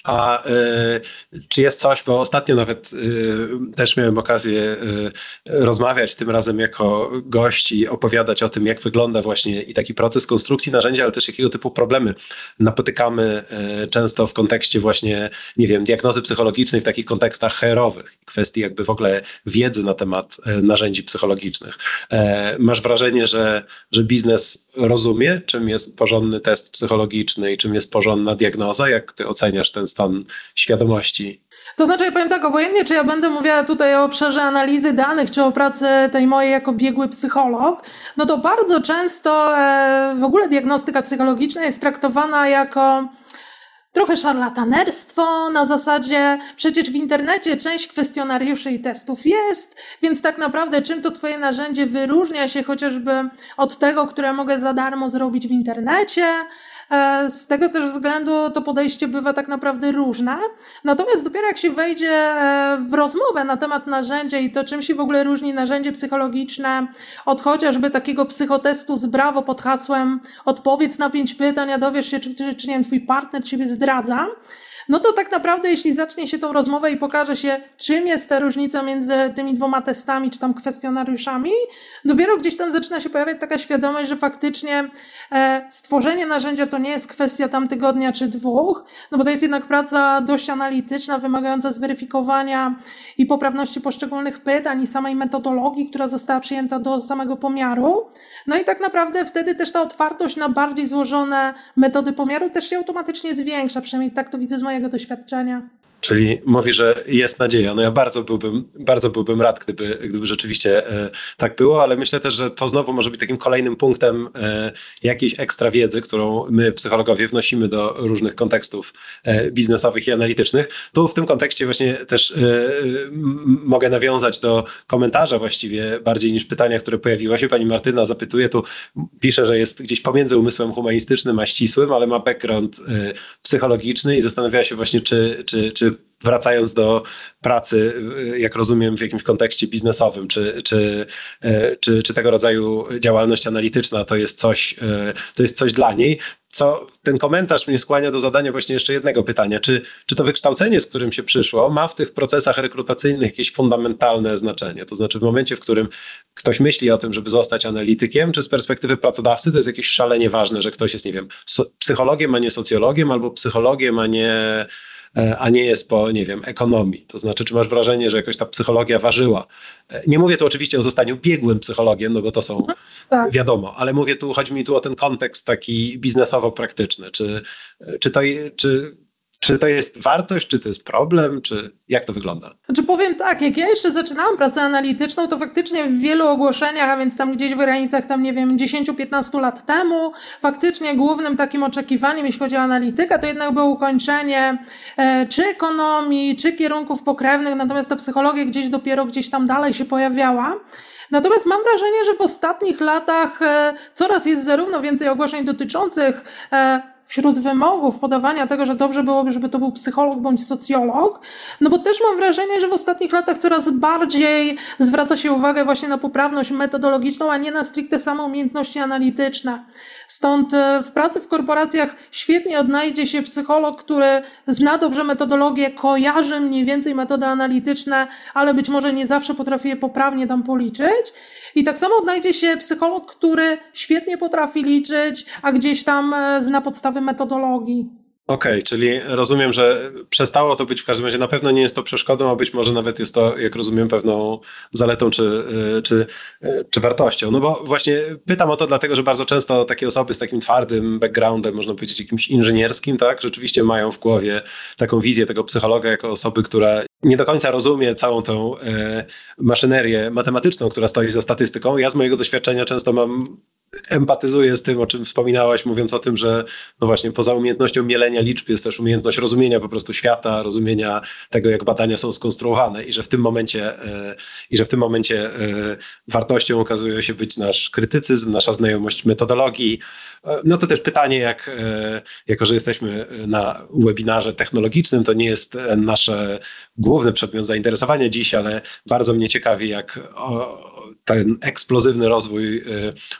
A y, czy jest coś, bo ostatnio nawet y, też miałem okazję y, rozmawiać, tym razem jako gość i opowiadać o tym, jak wygląda właśnie i taki proces konstrukcji narzędzia, ale też jakiego typu problemy napotykamy często w kontekście właśnie, nie wiem, diagnozy psychologicznej w takich kontekstach herowych, kwestii jakby w ogóle wiedzy na temat narzędzi psychologicznych. E, masz wrażenie, że, że biznes rozumie, czym jest porządny test psychologiczny i czym jest porządna diagnoza? Jak ty oceniasz ten stan świadomości? To znaczy, ja powiem tak, obojętnie, czy ja będę mówiła tutaj o obszarze analizy danych, czy o pracy tej mojej jako biegły psycholog, no to bardzo często e, w ogóle diagnostyka psychologiczna jest traktowana jako trochę szarlatanerstwo na zasadzie przecież w internecie część kwestionariuszy i testów jest, więc tak naprawdę czym to twoje narzędzie wyróżnia się chociażby od tego, które mogę za darmo zrobić w internecie, z tego też względu to podejście bywa tak naprawdę różne. Natomiast dopiero jak się wejdzie e, w rozmowę na temat narzędzia i to, czym się w ogóle różni narzędzie psychologiczne od chociażby takiego psychotestu z brawo pod hasłem odpowiedz na pięć pytań, a dowiesz się, czy, czy, czy nie wiem, twój partner ciebie zdradza, no to tak naprawdę, jeśli zacznie się tą rozmowę i pokaże się, czym jest ta różnica między tymi dwoma testami, czy tam kwestionariuszami, dopiero gdzieś tam zaczyna się pojawiać taka świadomość, że faktycznie e, stworzenie narzędzia to nie jest kwestia tam tygodnia czy dwóch, no bo to jest jednak praca dość analityczna, wymagająca zweryfikowania i poprawności poszczególnych pytań i samej metodologii, która została przyjęta do samego pomiaru. No i tak naprawdę wtedy też ta otwartość na bardziej złożone metody pomiaru też się automatycznie zwiększa, przynajmniej tak to widzę z mojego mojego doświadczenia. Czyli mówi, że jest nadzieja. No ja bardzo byłbym, bardzo byłbym rad, gdyby, gdyby rzeczywiście e, tak było, ale myślę też, że to znowu może być takim kolejnym punktem e, jakiejś ekstra wiedzy, którą my, psychologowie, wnosimy do różnych kontekstów e, biznesowych i analitycznych. Tu w tym kontekście właśnie też mogę nawiązać do komentarza właściwie bardziej niż pytania, które pojawiło się. Pani Martyna zapytuje, tu pisze, że jest gdzieś pomiędzy umysłem humanistycznym a ścisłym, ale ma background psychologiczny i zastanawiała się właśnie, czy, czy, czy wracając do pracy, jak rozumiem, w jakimś kontekście biznesowym, czy, czy, e, czy, czy tego rodzaju działalność analityczna to jest coś, e, to jest coś dla niej. Co ten komentarz mnie skłania do zadania właśnie jeszcze jednego pytania. Czy, czy to wykształcenie, z którym się przyszło, ma w tych procesach rekrutacyjnych jakieś fundamentalne znaczenie? To znaczy, w momencie, w którym ktoś myśli o tym, żeby zostać analitykiem, czy z perspektywy pracodawcy to jest jakieś szalenie ważne, że ktoś jest, nie wiem, psychologiem, a nie socjologiem, albo psychologiem, a nie a nie jest po, nie wiem, ekonomii. To znaczy, czy masz wrażenie, że jakoś ta psychologia ważyła? E, nie mówię tu oczywiście o zostaniu biegłym psychologiem, no bo to są mhm, tak. wiadomo, ale mówię tu, chodzi mi tu o ten kontekst taki biznesowo-praktyczny. Czy, czy, to, czy czy to jest wartość, czy to jest problem, czy jak to wygląda? Znaczy powiem tak, jak ja jeszcze zaczynałam pracę analityczną, to faktycznie w wielu ogłoszeniach, a więc tam gdzieś w granicach tam nie wiem 10-15 lat temu, faktycznie głównym takim oczekiwaniem, jeśli chodzi o analitykę, to jednak było ukończenie e, czy ekonomii, czy kierunków pokrewnych, natomiast ta psychologia gdzieś dopiero gdzieś tam dalej się pojawiała. Natomiast mam wrażenie, że w ostatnich latach e, coraz jest zarówno więcej ogłoszeń dotyczących e, wśród wymogów podawania tego, że dobrze byłoby, żeby to był psycholog bądź socjolog, no bo też mam wrażenie, że w ostatnich latach coraz bardziej zwraca się uwagę właśnie na poprawność metodologiczną, a nie na stricte same umiejętności analityczne. Stąd e, w pracy w korporacjach świetnie odnajdzie się psycholog, który zna dobrze metodologię, kojarzy mniej więcej metody analityczne, ale być może nie zawsze potrafi je poprawnie tam policzyć. I tak samo odnajdzie się psycholog, który świetnie potrafi liczyć, a gdzieś tam e, zna podstawy metodologii. Okej, okay, czyli rozumiem, że przestało to być w każdym razie, na pewno nie jest to przeszkodą, a być może nawet jest to, jak rozumiem, pewną zaletą czy, e, czy, e, czy wartością. No bo właśnie pytam o to dlatego, że bardzo często takie osoby z takim twardym backgroundem, można powiedzieć jakimś inżynierskim, tak, rzeczywiście mają w głowie taką wizję tego psychologa jako osoby, która nie do końca rozumie całą tą e, maszynerię matematyczną, która stoi za statystyką. Ja z mojego doświadczenia często mam empatyzuję z tym, o czym wspominałaś, mówiąc o tym, że no właśnie poza umiejętnością mielenia liczb jest też umiejętność rozumienia po prostu świata, rozumienia tego, jak badania są skonstruowane i że w tym momencie, e, i że w tym momencie e, wartością okazuje się być nasz krytycyzm, nasza znajomość metodologii. E, no to też pytanie, jak, jako że jesteśmy na webinarze technologicznym, to nie jest nasze główny przedmiot zainteresowania dziś, ale bardzo mnie ciekawi, jak ten eksplozywny rozwój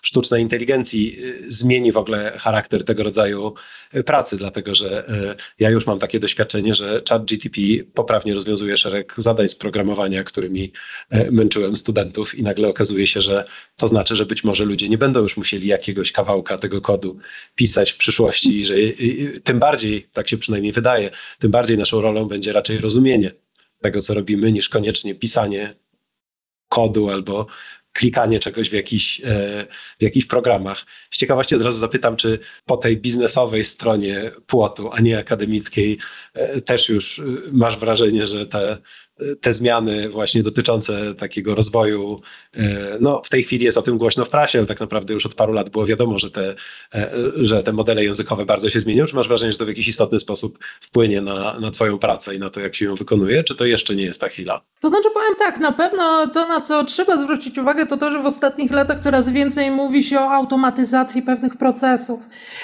sztucznej inteligencji y, zmieni w ogóle charakter tego rodzaju y, pracy, dlatego że y, ja już mam takie doświadczenie, że chat GTP poprawnie rozwiązuje szereg zadań z programowania, którymi męczyłem studentów i nagle okazuje się, że to znaczy, że być może ludzie nie będą już musieli jakiegoś kawałka tego kodu pisać w przyszłości i że tym bardziej, tak się przynajmniej wydaje, tym bardziej naszą rolą będzie raczej rozumienie tego, co robimy, niż koniecznie pisanie kodu albo klikanie czegoś w, jakiś, e, w jakichś programach. Z ciekawości od razu zapytam, czy po tej biznesowej stronie płotu, a nie akademickiej, e, też już e, masz wrażenie, że te te zmiany właśnie dotyczące takiego rozwoju, no w tej chwili jest o tym głośno w prasie, ale tak naprawdę już od paru lat było wiadomo, że te, że te modele językowe bardzo się zmienią. Czy masz wrażenie, że to w jakiś istotny sposób wpłynie na, na twoją pracę i na to, jak się ją wykonuje, czy to jeszcze nie jest ta chwila? To znaczy powiem tak, na pewno to, na co trzeba zwrócić uwagę, to to, że w ostatnich latach coraz więcej mówi się o automatyzacji pewnych procesów.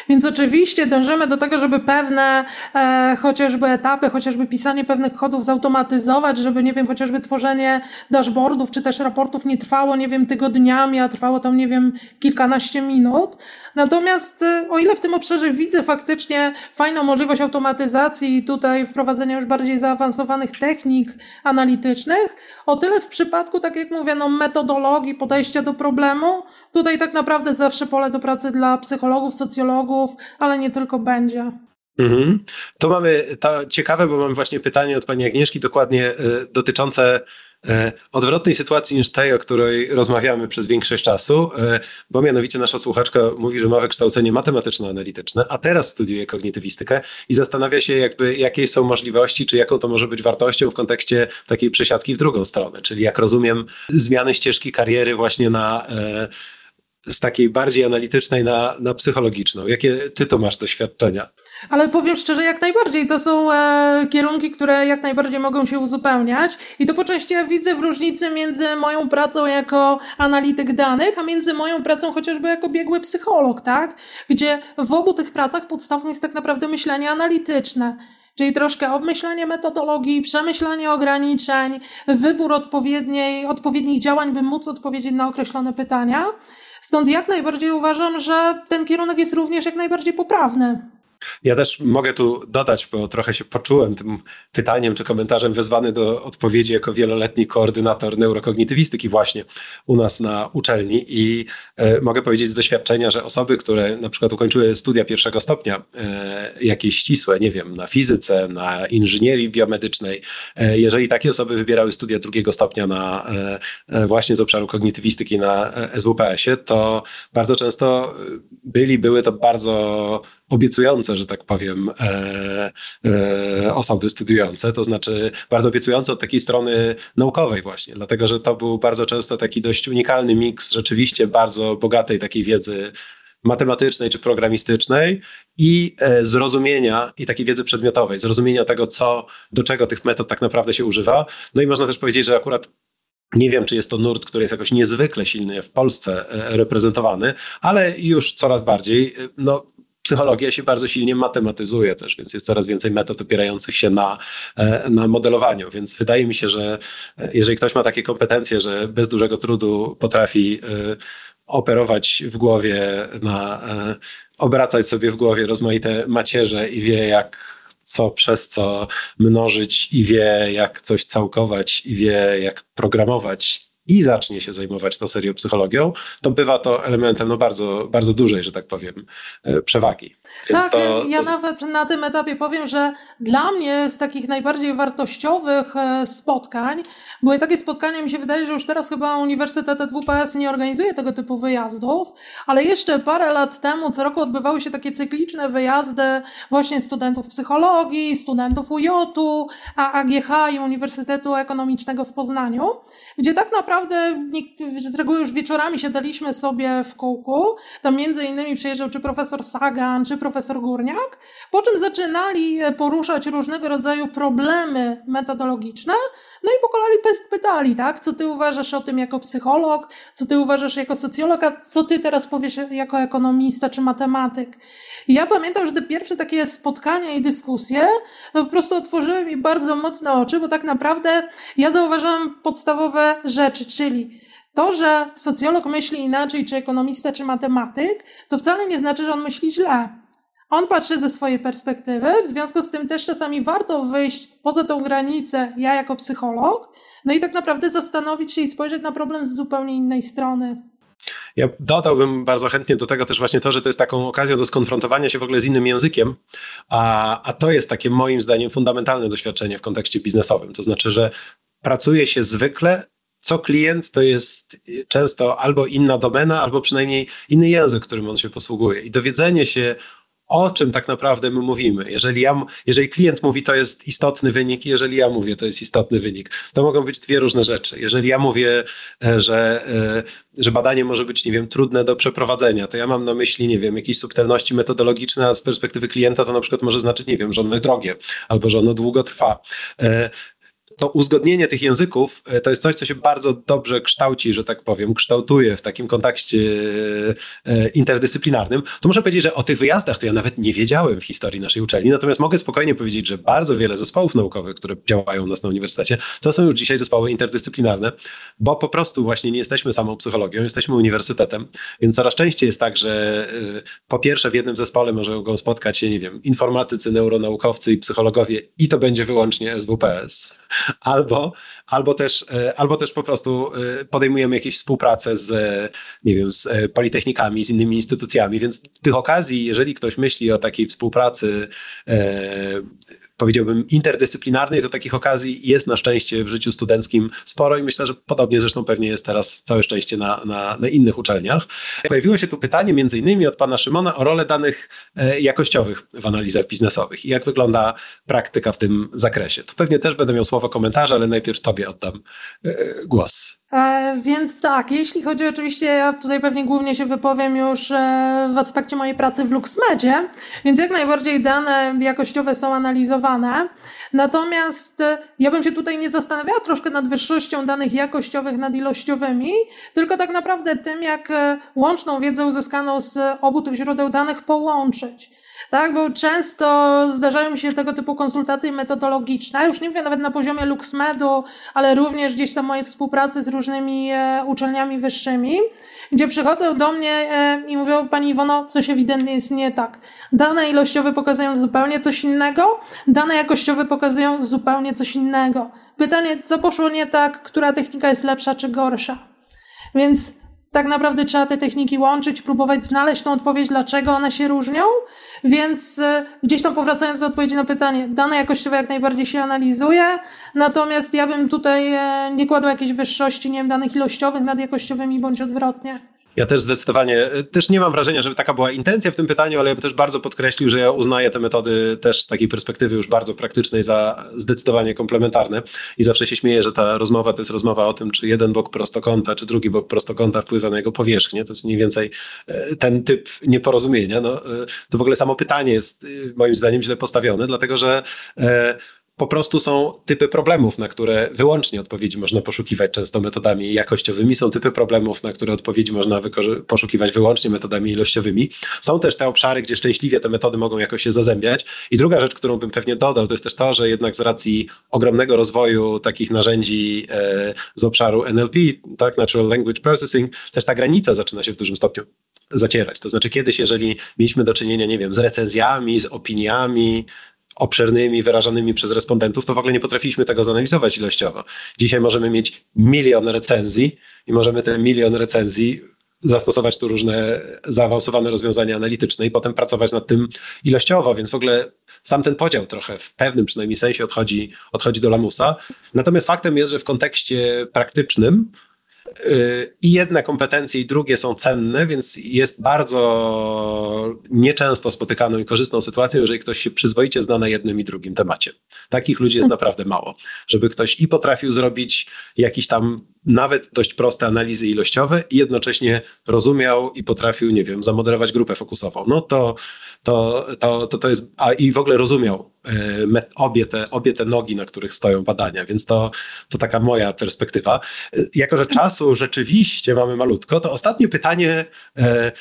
Więc oczywiście dążymy do tego, żeby pewne e, chociażby etapy, chociażby pisanie pewnych kodów zautomatyzować, żeby, nie wiem, chociażby tworzenie dashboardów czy też raportów nie trwało, nie wiem, tygodniami, a trwało tam, nie wiem, kilkanaście minut. Natomiast e, o ile w tym obszarze widzę faktycznie fajną możliwość automatyzacji i tutaj wprowadzenia już bardziej zaawansowanych technik analitycznych, o tyle w przypadku, tak jak mówię, no, metodologii, podejścia do problemu, tutaj tak naprawdę zawsze pole do pracy dla psychologów, socjologów, ale nie tylko będzie. Mhm. To mamy to ciekawe, bo mamy właśnie pytanie od pani Agnieszki, dokładnie y, dotyczące y, odwrotnej sytuacji niż tej, o której rozmawiamy przez większość czasu, y, bo mianowicie nasza słuchaczka mówi, że ma wykształcenie matematyczno-analityczne, a teraz studiuje kognitywistykę i zastanawia się jakby jakie są możliwości, czy jaką to może być wartością w kontekście takiej przesiadki w drugą stronę, czyli jak rozumiem zmiany ścieżki kariery właśnie na z takiej bardziej analitycznej na, na psychologiczną. Jakie ty to masz doświadczenia? Ale powiem szczerze, jak najbardziej. To są e, kierunki, które jak najbardziej mogą się uzupełniać. I to po części ja widzę w różnicy między moją pracą jako analityk danych, a między moją pracą chociażby jako biegły psycholog, tak? Gdzie w obu tych pracach podstawą jest tak naprawdę myślenie analityczne. Czyli troszkę obmyślenie metodologii, przemyślenie ograniczeń, wybór odpowiedniej, odpowiednich działań, by móc odpowiedzieć na określone pytania. Stąd jak najbardziej uważam, że ten kierunek jest również jak najbardziej poprawny. Ja też mogę tu dodać, bo trochę się poczułem tym pytaniem czy komentarzem wezwany do odpowiedzi jako wieloletni koordynator neurokognitywistyki właśnie u nas na uczelni i e, mogę powiedzieć z doświadczenia, że osoby, które na przykład ukończyły studia pierwszego stopnia, e, jakieś ścisłe, nie wiem, na fizyce, na inżynierii biomedycznej, e, jeżeli takie osoby wybierały studia drugiego stopnia na e, e, właśnie z obszaru kognitywistyki na e, SWPS-ie, to bardzo często byli, były to bardzo obiecujące, że tak powiem, e, e, osoby studiujące, to znaczy bardzo obiecujące od takiej strony naukowej właśnie, dlatego że to był bardzo często taki dość unikalny miks rzeczywiście bardzo bogatej takiej wiedzy matematycznej czy programistycznej i e, zrozumienia i takiej wiedzy przedmiotowej, zrozumienia tego, co, do czego tych metod tak naprawdę się używa. No i można też powiedzieć, że akurat nie wiem, czy jest to nurt, który jest jakoś niezwykle silny w Polsce reprezentowany, ale już coraz bardziej. No, psychologia się bardzo silnie matematyzuje też, więc jest coraz więcej metod opierających się na, e, na modelowaniu. Więc wydaje mi się, że e, jeżeli ktoś ma takie kompetencje, że bez dużego trudu potrafi e, operować w głowie, na, obracać sobie w głowie rozmaite macierze i wie, jak co przez co mnożyć i wie, jak coś całkować i wie, jak programować i zacznie się zajmować tą serią psychologią, to bywa to elementem no bardzo, bardzo dużej, że tak powiem, e, przewagi. Więc tak, to, ja nawet na tym etapie powiem, że dla mnie z takich najbardziej wartościowych e, spotkań były takie spotkania, mi się wydaje, że już teraz chyba Uniwersytet WPS nie organizuje tego typu wyjazdów, ale jeszcze parę lat temu co roku odbywały się takie cykliczne wyjazdy właśnie studentów psychologii, studentów UJ-u, AGH i Uniwersytetu Ekonomicznego w Poznaniu, gdzie tak naprawdę naprawdę z reguły już wieczorami siadaliśmy sobie w kółku. Tam między innymi przyjeżdżał czy profesor Sagan, czy profesor Górniak, po czym zaczynali poruszać różnego rodzaju problemy metodologiczne, no i po kolei pytali, tak, co ty uważasz o tym jako psycholog, co ty uważasz jako socjolog, a co ty teraz powiesz jako ekonomista czy matematyk. I ja pamiętam, że te pierwsze takie spotkania i dyskusje po prostu otworzyły mi bardzo mocne oczy, bo tak naprawdę ja zauważałam podstawowe rzeczy, czyli to, że socjolog myśli inaczej, czy ekonomista, czy matematyk, to wcale nie znaczy, że on myśli źle. On patrzy ze swojej perspektywy, w związku z tym też czasami warto wyjść poza tą granicę, ja jako psycholog, no i tak naprawdę zastanowić się i spojrzeć na problem z zupełnie innej strony. Ja dodałbym bardzo chętnie do tego też właśnie to, że to jest taką okazją do skonfrontowania się w ogóle z innym językiem, a, a to jest takie moim zdaniem fundamentalne doświadczenie w kontekście biznesowym. To znaczy, że pracuje się zwykle co klient to jest często albo inna domena, albo przynajmniej inny język, którym on się posługuje. I dowiedzenie się o czym tak naprawdę my mówimy. Jeżeli, ja, jeżeli klient mówi, to jest istotny wynik, jeżeli ja mówię, to jest istotny wynik. To mogą być dwie różne rzeczy. Jeżeli ja mówię, e, że, e, że badanie może być, nie wiem, trudne do przeprowadzenia, to ja mam na myśli, nie wiem, jakieś subtelności metodologiczne, a z perspektywy klienta to na przykład może znaczyć, nie wiem, że ono jest drogie albo że ono długo trwa. To uzgodnienie tych języków e, to jest coś, co się bardzo dobrze kształci, że tak powiem, kształtuje w takim kontekście e, interdyscyplinarnym. To muszę powiedzieć, że o tych wyjazdach to ja nawet nie wiedziałem w historii naszej uczelni, natomiast mogę spokojnie powiedzieć, że bardzo wiele zespołów naukowych, które działają u nas na uniwersytecie, to są już dzisiaj zespoły interdyscyplinarne, bo po prostu właśnie nie jesteśmy samą psychologią, jesteśmy uniwersytetem, więc coraz częściej jest tak, że e, po pierwsze w jednym zespole mogą spotkać się, nie wiem, informatycy, neuronaukowcy i psychologowie i to będzie wyłącznie SWPS albo, albo, też, e, albo też po prostu e, podejmujemy jakieś współpracę z, nie wiem, z e, politechnikami, z innymi instytucjami, więc tych okazji, jeżeli ktoś myśli o takiej współpracy powiedziałbym, interdyscyplinarnej, to takich okazji jest na szczęście w życiu studenckim sporo i myślę, że podobnie zresztą pewnie jest teraz całe szczęście na, na, na innych uczelniach. Pojawiło się tu pytanie między innymi od pana Szymona o rolę danych e, jakościowych w analizach biznesowych i jak wygląda praktyka w tym zakresie. Tu pewnie też będę miał słowo komentarza, ale najpierw tobie oddam e, głos. E, więc tak, jeśli chodzi oczywiście, ja tutaj pewnie głównie się wypowiem już e, w aspekcie mojej pracy w LuxMedzie, więc jak najbardziej dane jakościowe są analizowane. Natomiast e, ja bym się tutaj nie zastanawiała troszkę nad wyższością danych jakościowych nad ilościowymi, tylko tak naprawdę tym, jak łączną wiedzę uzyskaną z obu tych źródeł danych połączyć tak? Bo często zdarzają się tego typu konsultacje metodologiczne, już nie wiem nawet na poziomie LuxMedu, ale również gdzieś tam mojej współpracy z różnymi e, uczelniami wyższymi, gdzie przychodzą do mnie e, i mówią, Pani Iwono, coś ewidentnie jest nie tak. Dane ilościowe pokazują zupełnie coś innego, dane jakościowe pokazują zupełnie coś innego. Pytanie, co poszło nie tak, która technika jest lepsza czy gorsza? Więc tak naprawdę trzeba te techniki łączyć, próbować znaleźć tą odpowiedź, dlaczego one się różnią. Więc e, gdzieś tam powracając do odpowiedzi na pytanie, dane jakościowe jak najbardziej się analizuje, natomiast ja bym tutaj e, nie kładła jakiejś wyższości, nie wiem, danych ilościowych nad jakościowymi bądź odwrotnie. Ja też zdecydowanie, też nie mam wrażenia, żeby taka była intencja w tym pytaniu, ale ja bym też bardzo podkreślił, że ja uznaję te metody też z takiej perspektywy już bardzo praktycznej za zdecydowanie komplementarne i zawsze się śmieję, że ta rozmowa to jest rozmowa o tym, czy jeden bok prostokąta, czy drugi bok prostokąta wpływa na jego powierzchnię. To jest mniej więcej e, ten typ nieporozumienia. No, e, to w ogóle samo pytanie jest e, moim zdaniem źle postawione, dlatego że po prostu są typy problemów, na które wyłącznie odpowiedzi można poszukiwać często metodami jakościowymi, są typy problemów, na które odpowiedzi można poszukiwać wyłącznie metodami ilościowymi. Są też te obszary, gdzie szczęśliwie te metody mogą jakoś się zazębiać. I druga rzecz, którą bym pewnie dodał, to jest też to, że jednak z racji ogromnego rozwoju takich narzędzi e, z obszaru NLP, tak, Natural Language Processing, też ta granica zaczyna się w dużym stopniu zacierać. To znaczy kiedyś, jeżeli mieliśmy do czynienia, nie wiem, z recenzjami, z opiniami, obszernymi, wyrażanymi przez respondentów, to w ogóle nie potrafiliśmy tego zanalizować ilościowo. Dzisiaj możemy mieć milion recenzji i możemy ten milion recenzji zastosować tu różne zaawansowane rozwiązania analityczne i potem pracować nad tym ilościowo, więc w ogóle sam ten podział trochę w pewnym przynajmniej sensie odchodzi, odchodzi do lamusa. Natomiast faktem jest, że w kontekście praktycznym i jedne kompetencje i drugie są cenne, więc jest bardzo nieczęsto spotykaną i korzystną sytuacją, jeżeli ktoś się przyzwoicie zna na jednym i drugim temacie. Takich ludzi jest naprawdę mało. Żeby ktoś i potrafił zrobić jakiś tam nawet dość proste analizy ilościowe i jednocześnie rozumiał i potrafił, nie wiem, zamodelować grupę fokusową. No to, to, to, to, to jest, a i w ogóle rozumiał e, obie te, obie te nogi, na których stoją badania, więc to, to taka moja perspektywa. E, jako, że czasu rzeczywiście mamy malutko, to ostatnie pytanie, e,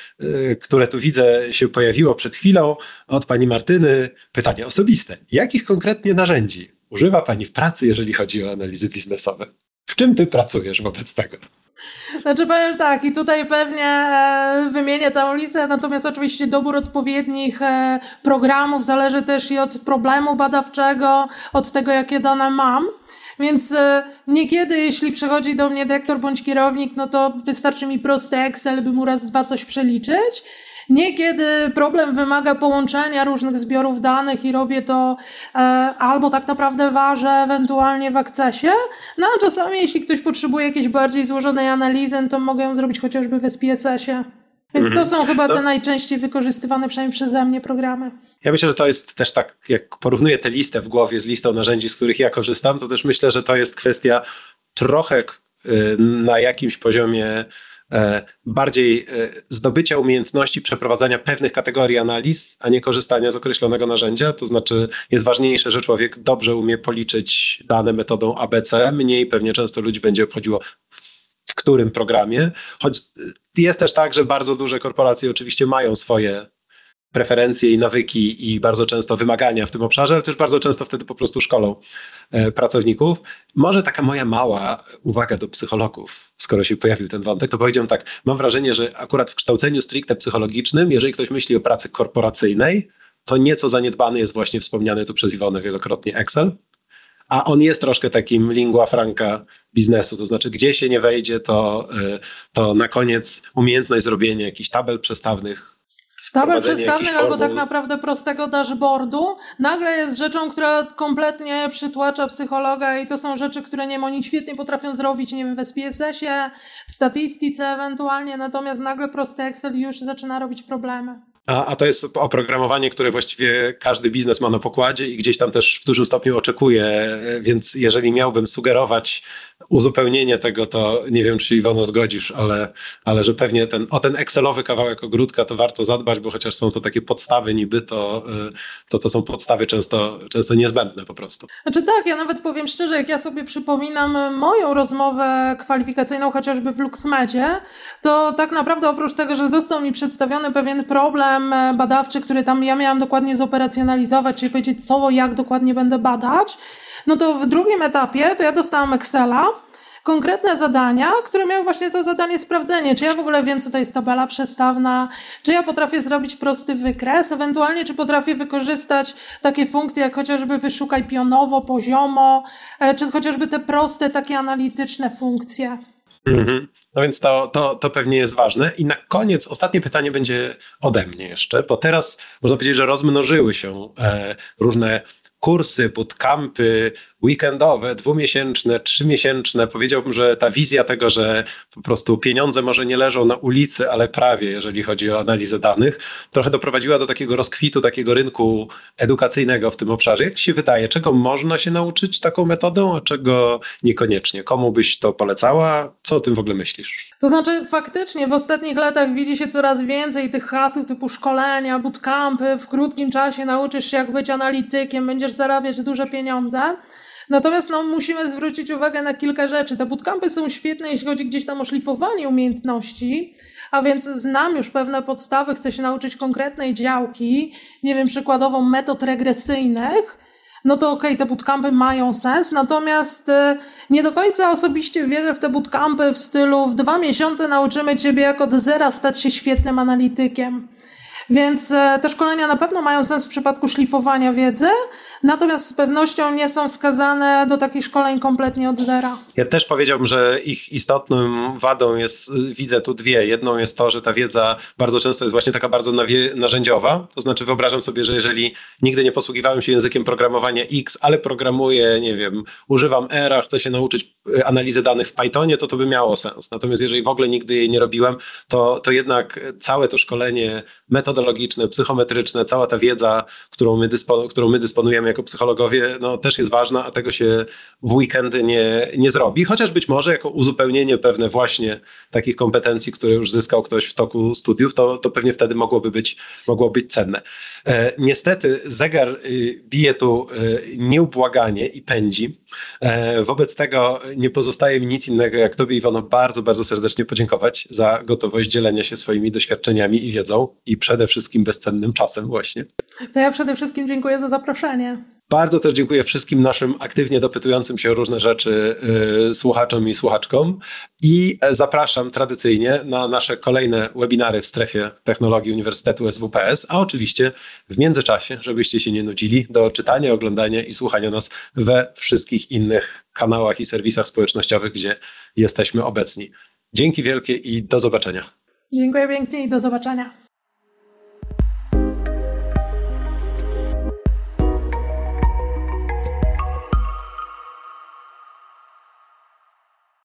które tu widzę się pojawiło przed chwilą od pani Martyny, pytanie osobiste. Jakich konkretnie narzędzi używa pani w pracy, jeżeli chodzi o analizy biznesowe? W czym ty pracujesz wobec tego? Znaczy powiem tak, i tutaj pewnie e, wymienię całą listę, natomiast oczywiście dobór odpowiednich e, programów zależy też i od problemu badawczego, od tego, jakie dane mam. Więc e, niekiedy, jeśli przychodzi do mnie dyrektor bądź kierownik, no to wystarczy mi prosty Excel, by mu raz, dwa coś przeliczyć. Niekiedy problem wymaga połączenia różnych zbiorów danych i robię to e, albo tak naprawdę ważę ewentualnie w akcesie, no a czasami jeśli ktoś potrzebuje jakiejś bardziej złożonej analizy, to mogę ją zrobić chociażby w SPSS-ie. Więc to są chyba te najczęściej wykorzystywane przynajmniej przeze mnie programy. Ja myślę, że to jest też tak, jak porównuję tę listę w głowie z listą narzędzi, z których ja korzystam, to też myślę, że to jest kwestia trochę y, na jakimś poziomie bardziej e, zdobycia umiejętności przeprowadzania pewnych kategorii analiz, a nie korzystania z określonego narzędzia. To znaczy jest ważniejsze, że człowiek dobrze umie policzyć dane metodą ABC, mniej pewnie często ludzi będzie obchodziło w którym programie, choć jest też tak, że bardzo duże korporacje oczywiście mają swoje preferencje i nawyki i bardzo często wymagania w tym obszarze, ale też bardzo często wtedy po prostu szkolą e, pracowników. Może taka moja mała uwaga do psychologów, skoro się pojawił ten wątek, to powiedziałem tak, mam wrażenie, że akurat w kształceniu stricte psychologicznym, jeżeli ktoś myśli o pracy korporacyjnej, to nieco zaniedbany jest właśnie wspomniany tu przez Iwonę wielokrotnie Excel, a on jest troszkę takim lingua franca biznesu, to znaczy gdzie się nie wejdzie, to, y, to na koniec umiejętność zrobienia jakichś tabel przestawnych, Tabel przestawnych albo tak naprawdę prostego dashboardu nagle jest rzeczą, która kompletnie przytłacza psychologa i to są rzeczy, które nie oni świetnie potrafią zrobić, nie wiem, w SPSS-ie, w statystyce ewentualnie, natomiast nagle prosty Excel już zaczyna robić problemy. A, a to jest oprogramowanie, które właściwie każdy biznes ma na pokładzie i gdzieś tam też w dużym stopniu oczekuje, więc jeżeli miałbym sugerować uzupełnienie tego, to nie wiem, czy Iwono zgodzisz, ale, ale że pewnie ten, o ten Excelowy kawałek ogródka to warto zadbać, bo chociaż są to takie podstawy niby, to y, to, to są podstawy często, często niezbędne po prostu. Znaczy tak, ja nawet powiem szczerze, jak ja sobie przypominam moją rozmowę kwalifikacyjną chociażby w LuxMedzie, to tak naprawdę oprócz tego, że został mi przedstawiony pewien problem badawczy, który tam ja miałam dokładnie zoperacjonalizować, czyli powiedzieć co, jak dokładnie będę badać, no to w drugim etapie to ja dostałam Excela, konkretne zadania, które miały właśnie za zadanie sprawdzenie, czy ja w ogóle wiem, co to jest tabela przestawna, czy ja potrafię zrobić prosty wykres, ewentualnie czy potrafię wykorzystać takie funkcje, jak chociażby wyszukaj pionowo, poziomo, e, czy chociażby te proste, takie analityczne funkcje. Mhm. No więc to, to, to pewnie jest ważne. I na koniec ostatnie pytanie będzie ode mnie jeszcze, bo teraz można powiedzieć, że rozmnożyły się e, różne kursy, bootcampy, weekendowe, dwumiesięczne, trzymiesięczne. Powiedziałbym, że ta wizja tego, że po prostu pieniądze może nie leżą na ulicy, ale prawie, jeżeli chodzi o analizę danych, trochę doprowadziła do takiego rozkwitu, takiego rynku edukacyjnego w tym obszarze. Jak ci się wydaje, czego można się nauczyć taką metodą, a czego niekoniecznie? Komu byś to polecała? Co o tym w ogóle myślisz? To znaczy, faktycznie w ostatnich latach widzi się coraz więcej tych haseł typu szkolenia, bootcampy, w krótkim czasie nauczysz się jak być analitykiem, będziesz zarabiać duże pieniądze. Natomiast no, musimy zwrócić uwagę na kilka rzeczy. Te bootcampy są świetne, jeśli chodzi gdzieś tam o szlifowanie umiejętności, a więc znam już pewne podstawy, chcę się nauczyć konkretnej działki, nie wiem, przykładowo metod regresyjnych, no to okej, okay, te bootcampy mają sens, natomiast y, nie do końca osobiście wierzę w te bootcampy w stylu w dwa miesiące nauczymy ciebie jak od zera stać się świetnym analitykiem. Więc e, te szkolenia na pewno mają sens w przypadku szlifowania wiedzy, natomiast z pewnością nie są wskazane do takich szkoleń kompletnie od zera. Ja też powiedziałbym, że ich istotną wadą jest, widzę tu dwie. Jedną jest to, że ta wiedza bardzo często jest właśnie taka bardzo narzędziowa. To znaczy wyobrażam sobie, że jeżeli nigdy nie posługiwałem się językiem programowania X, ale programuję, nie wiem, używam ERA, chcę się nauczyć e, analizy danych w Pythonie, to to by miało sens. Natomiast jeżeli w ogóle nigdy jej nie robiłem, to, to jednak całe to szkolenie metod metodologiczne, psychometryczne, cała ta wiedza, którą my, dyspo, którą my dysponujemy jako psychologowie, no, też jest ważna, a tego się w weekendy nie, nie zrobi, chociaż być może jako uzupełnienie pewne właśnie takich kompetencji, które już zyskał ktoś w toku studiów, to, to pewnie wtedy mogłoby być, mogło być cenne. E, niestety zegar y, bije tu y, nieubłaganie i pędzi. E, wobec tego nie pozostaje mi nic innego, jak Tobie, Iwono, bardzo, bardzo serdecznie podziękować za gotowość dzielenia się swoimi doświadczeniami i wiedzą i przede wszystkim bezcennym czasem właśnie. To ja przede wszystkim dziękuję za zaproszenie. Bardzo też dziękuję wszystkim naszym aktywnie dopytującym się o różne rzeczy yy, słuchaczom i słuchaczkom i zapraszam tradycyjnie na nasze kolejne webinary w strefie technologii Uniwersytetu SWPS, a oczywiście w międzyczasie, żebyście się nie nudzili, do czytania, oglądania i słuchania nas we wszystkich innych kanałach i serwisach społecznościowych, gdzie jesteśmy obecni. Dzięki wielkie i do zobaczenia. Dziękuję pięknie i do zobaczenia.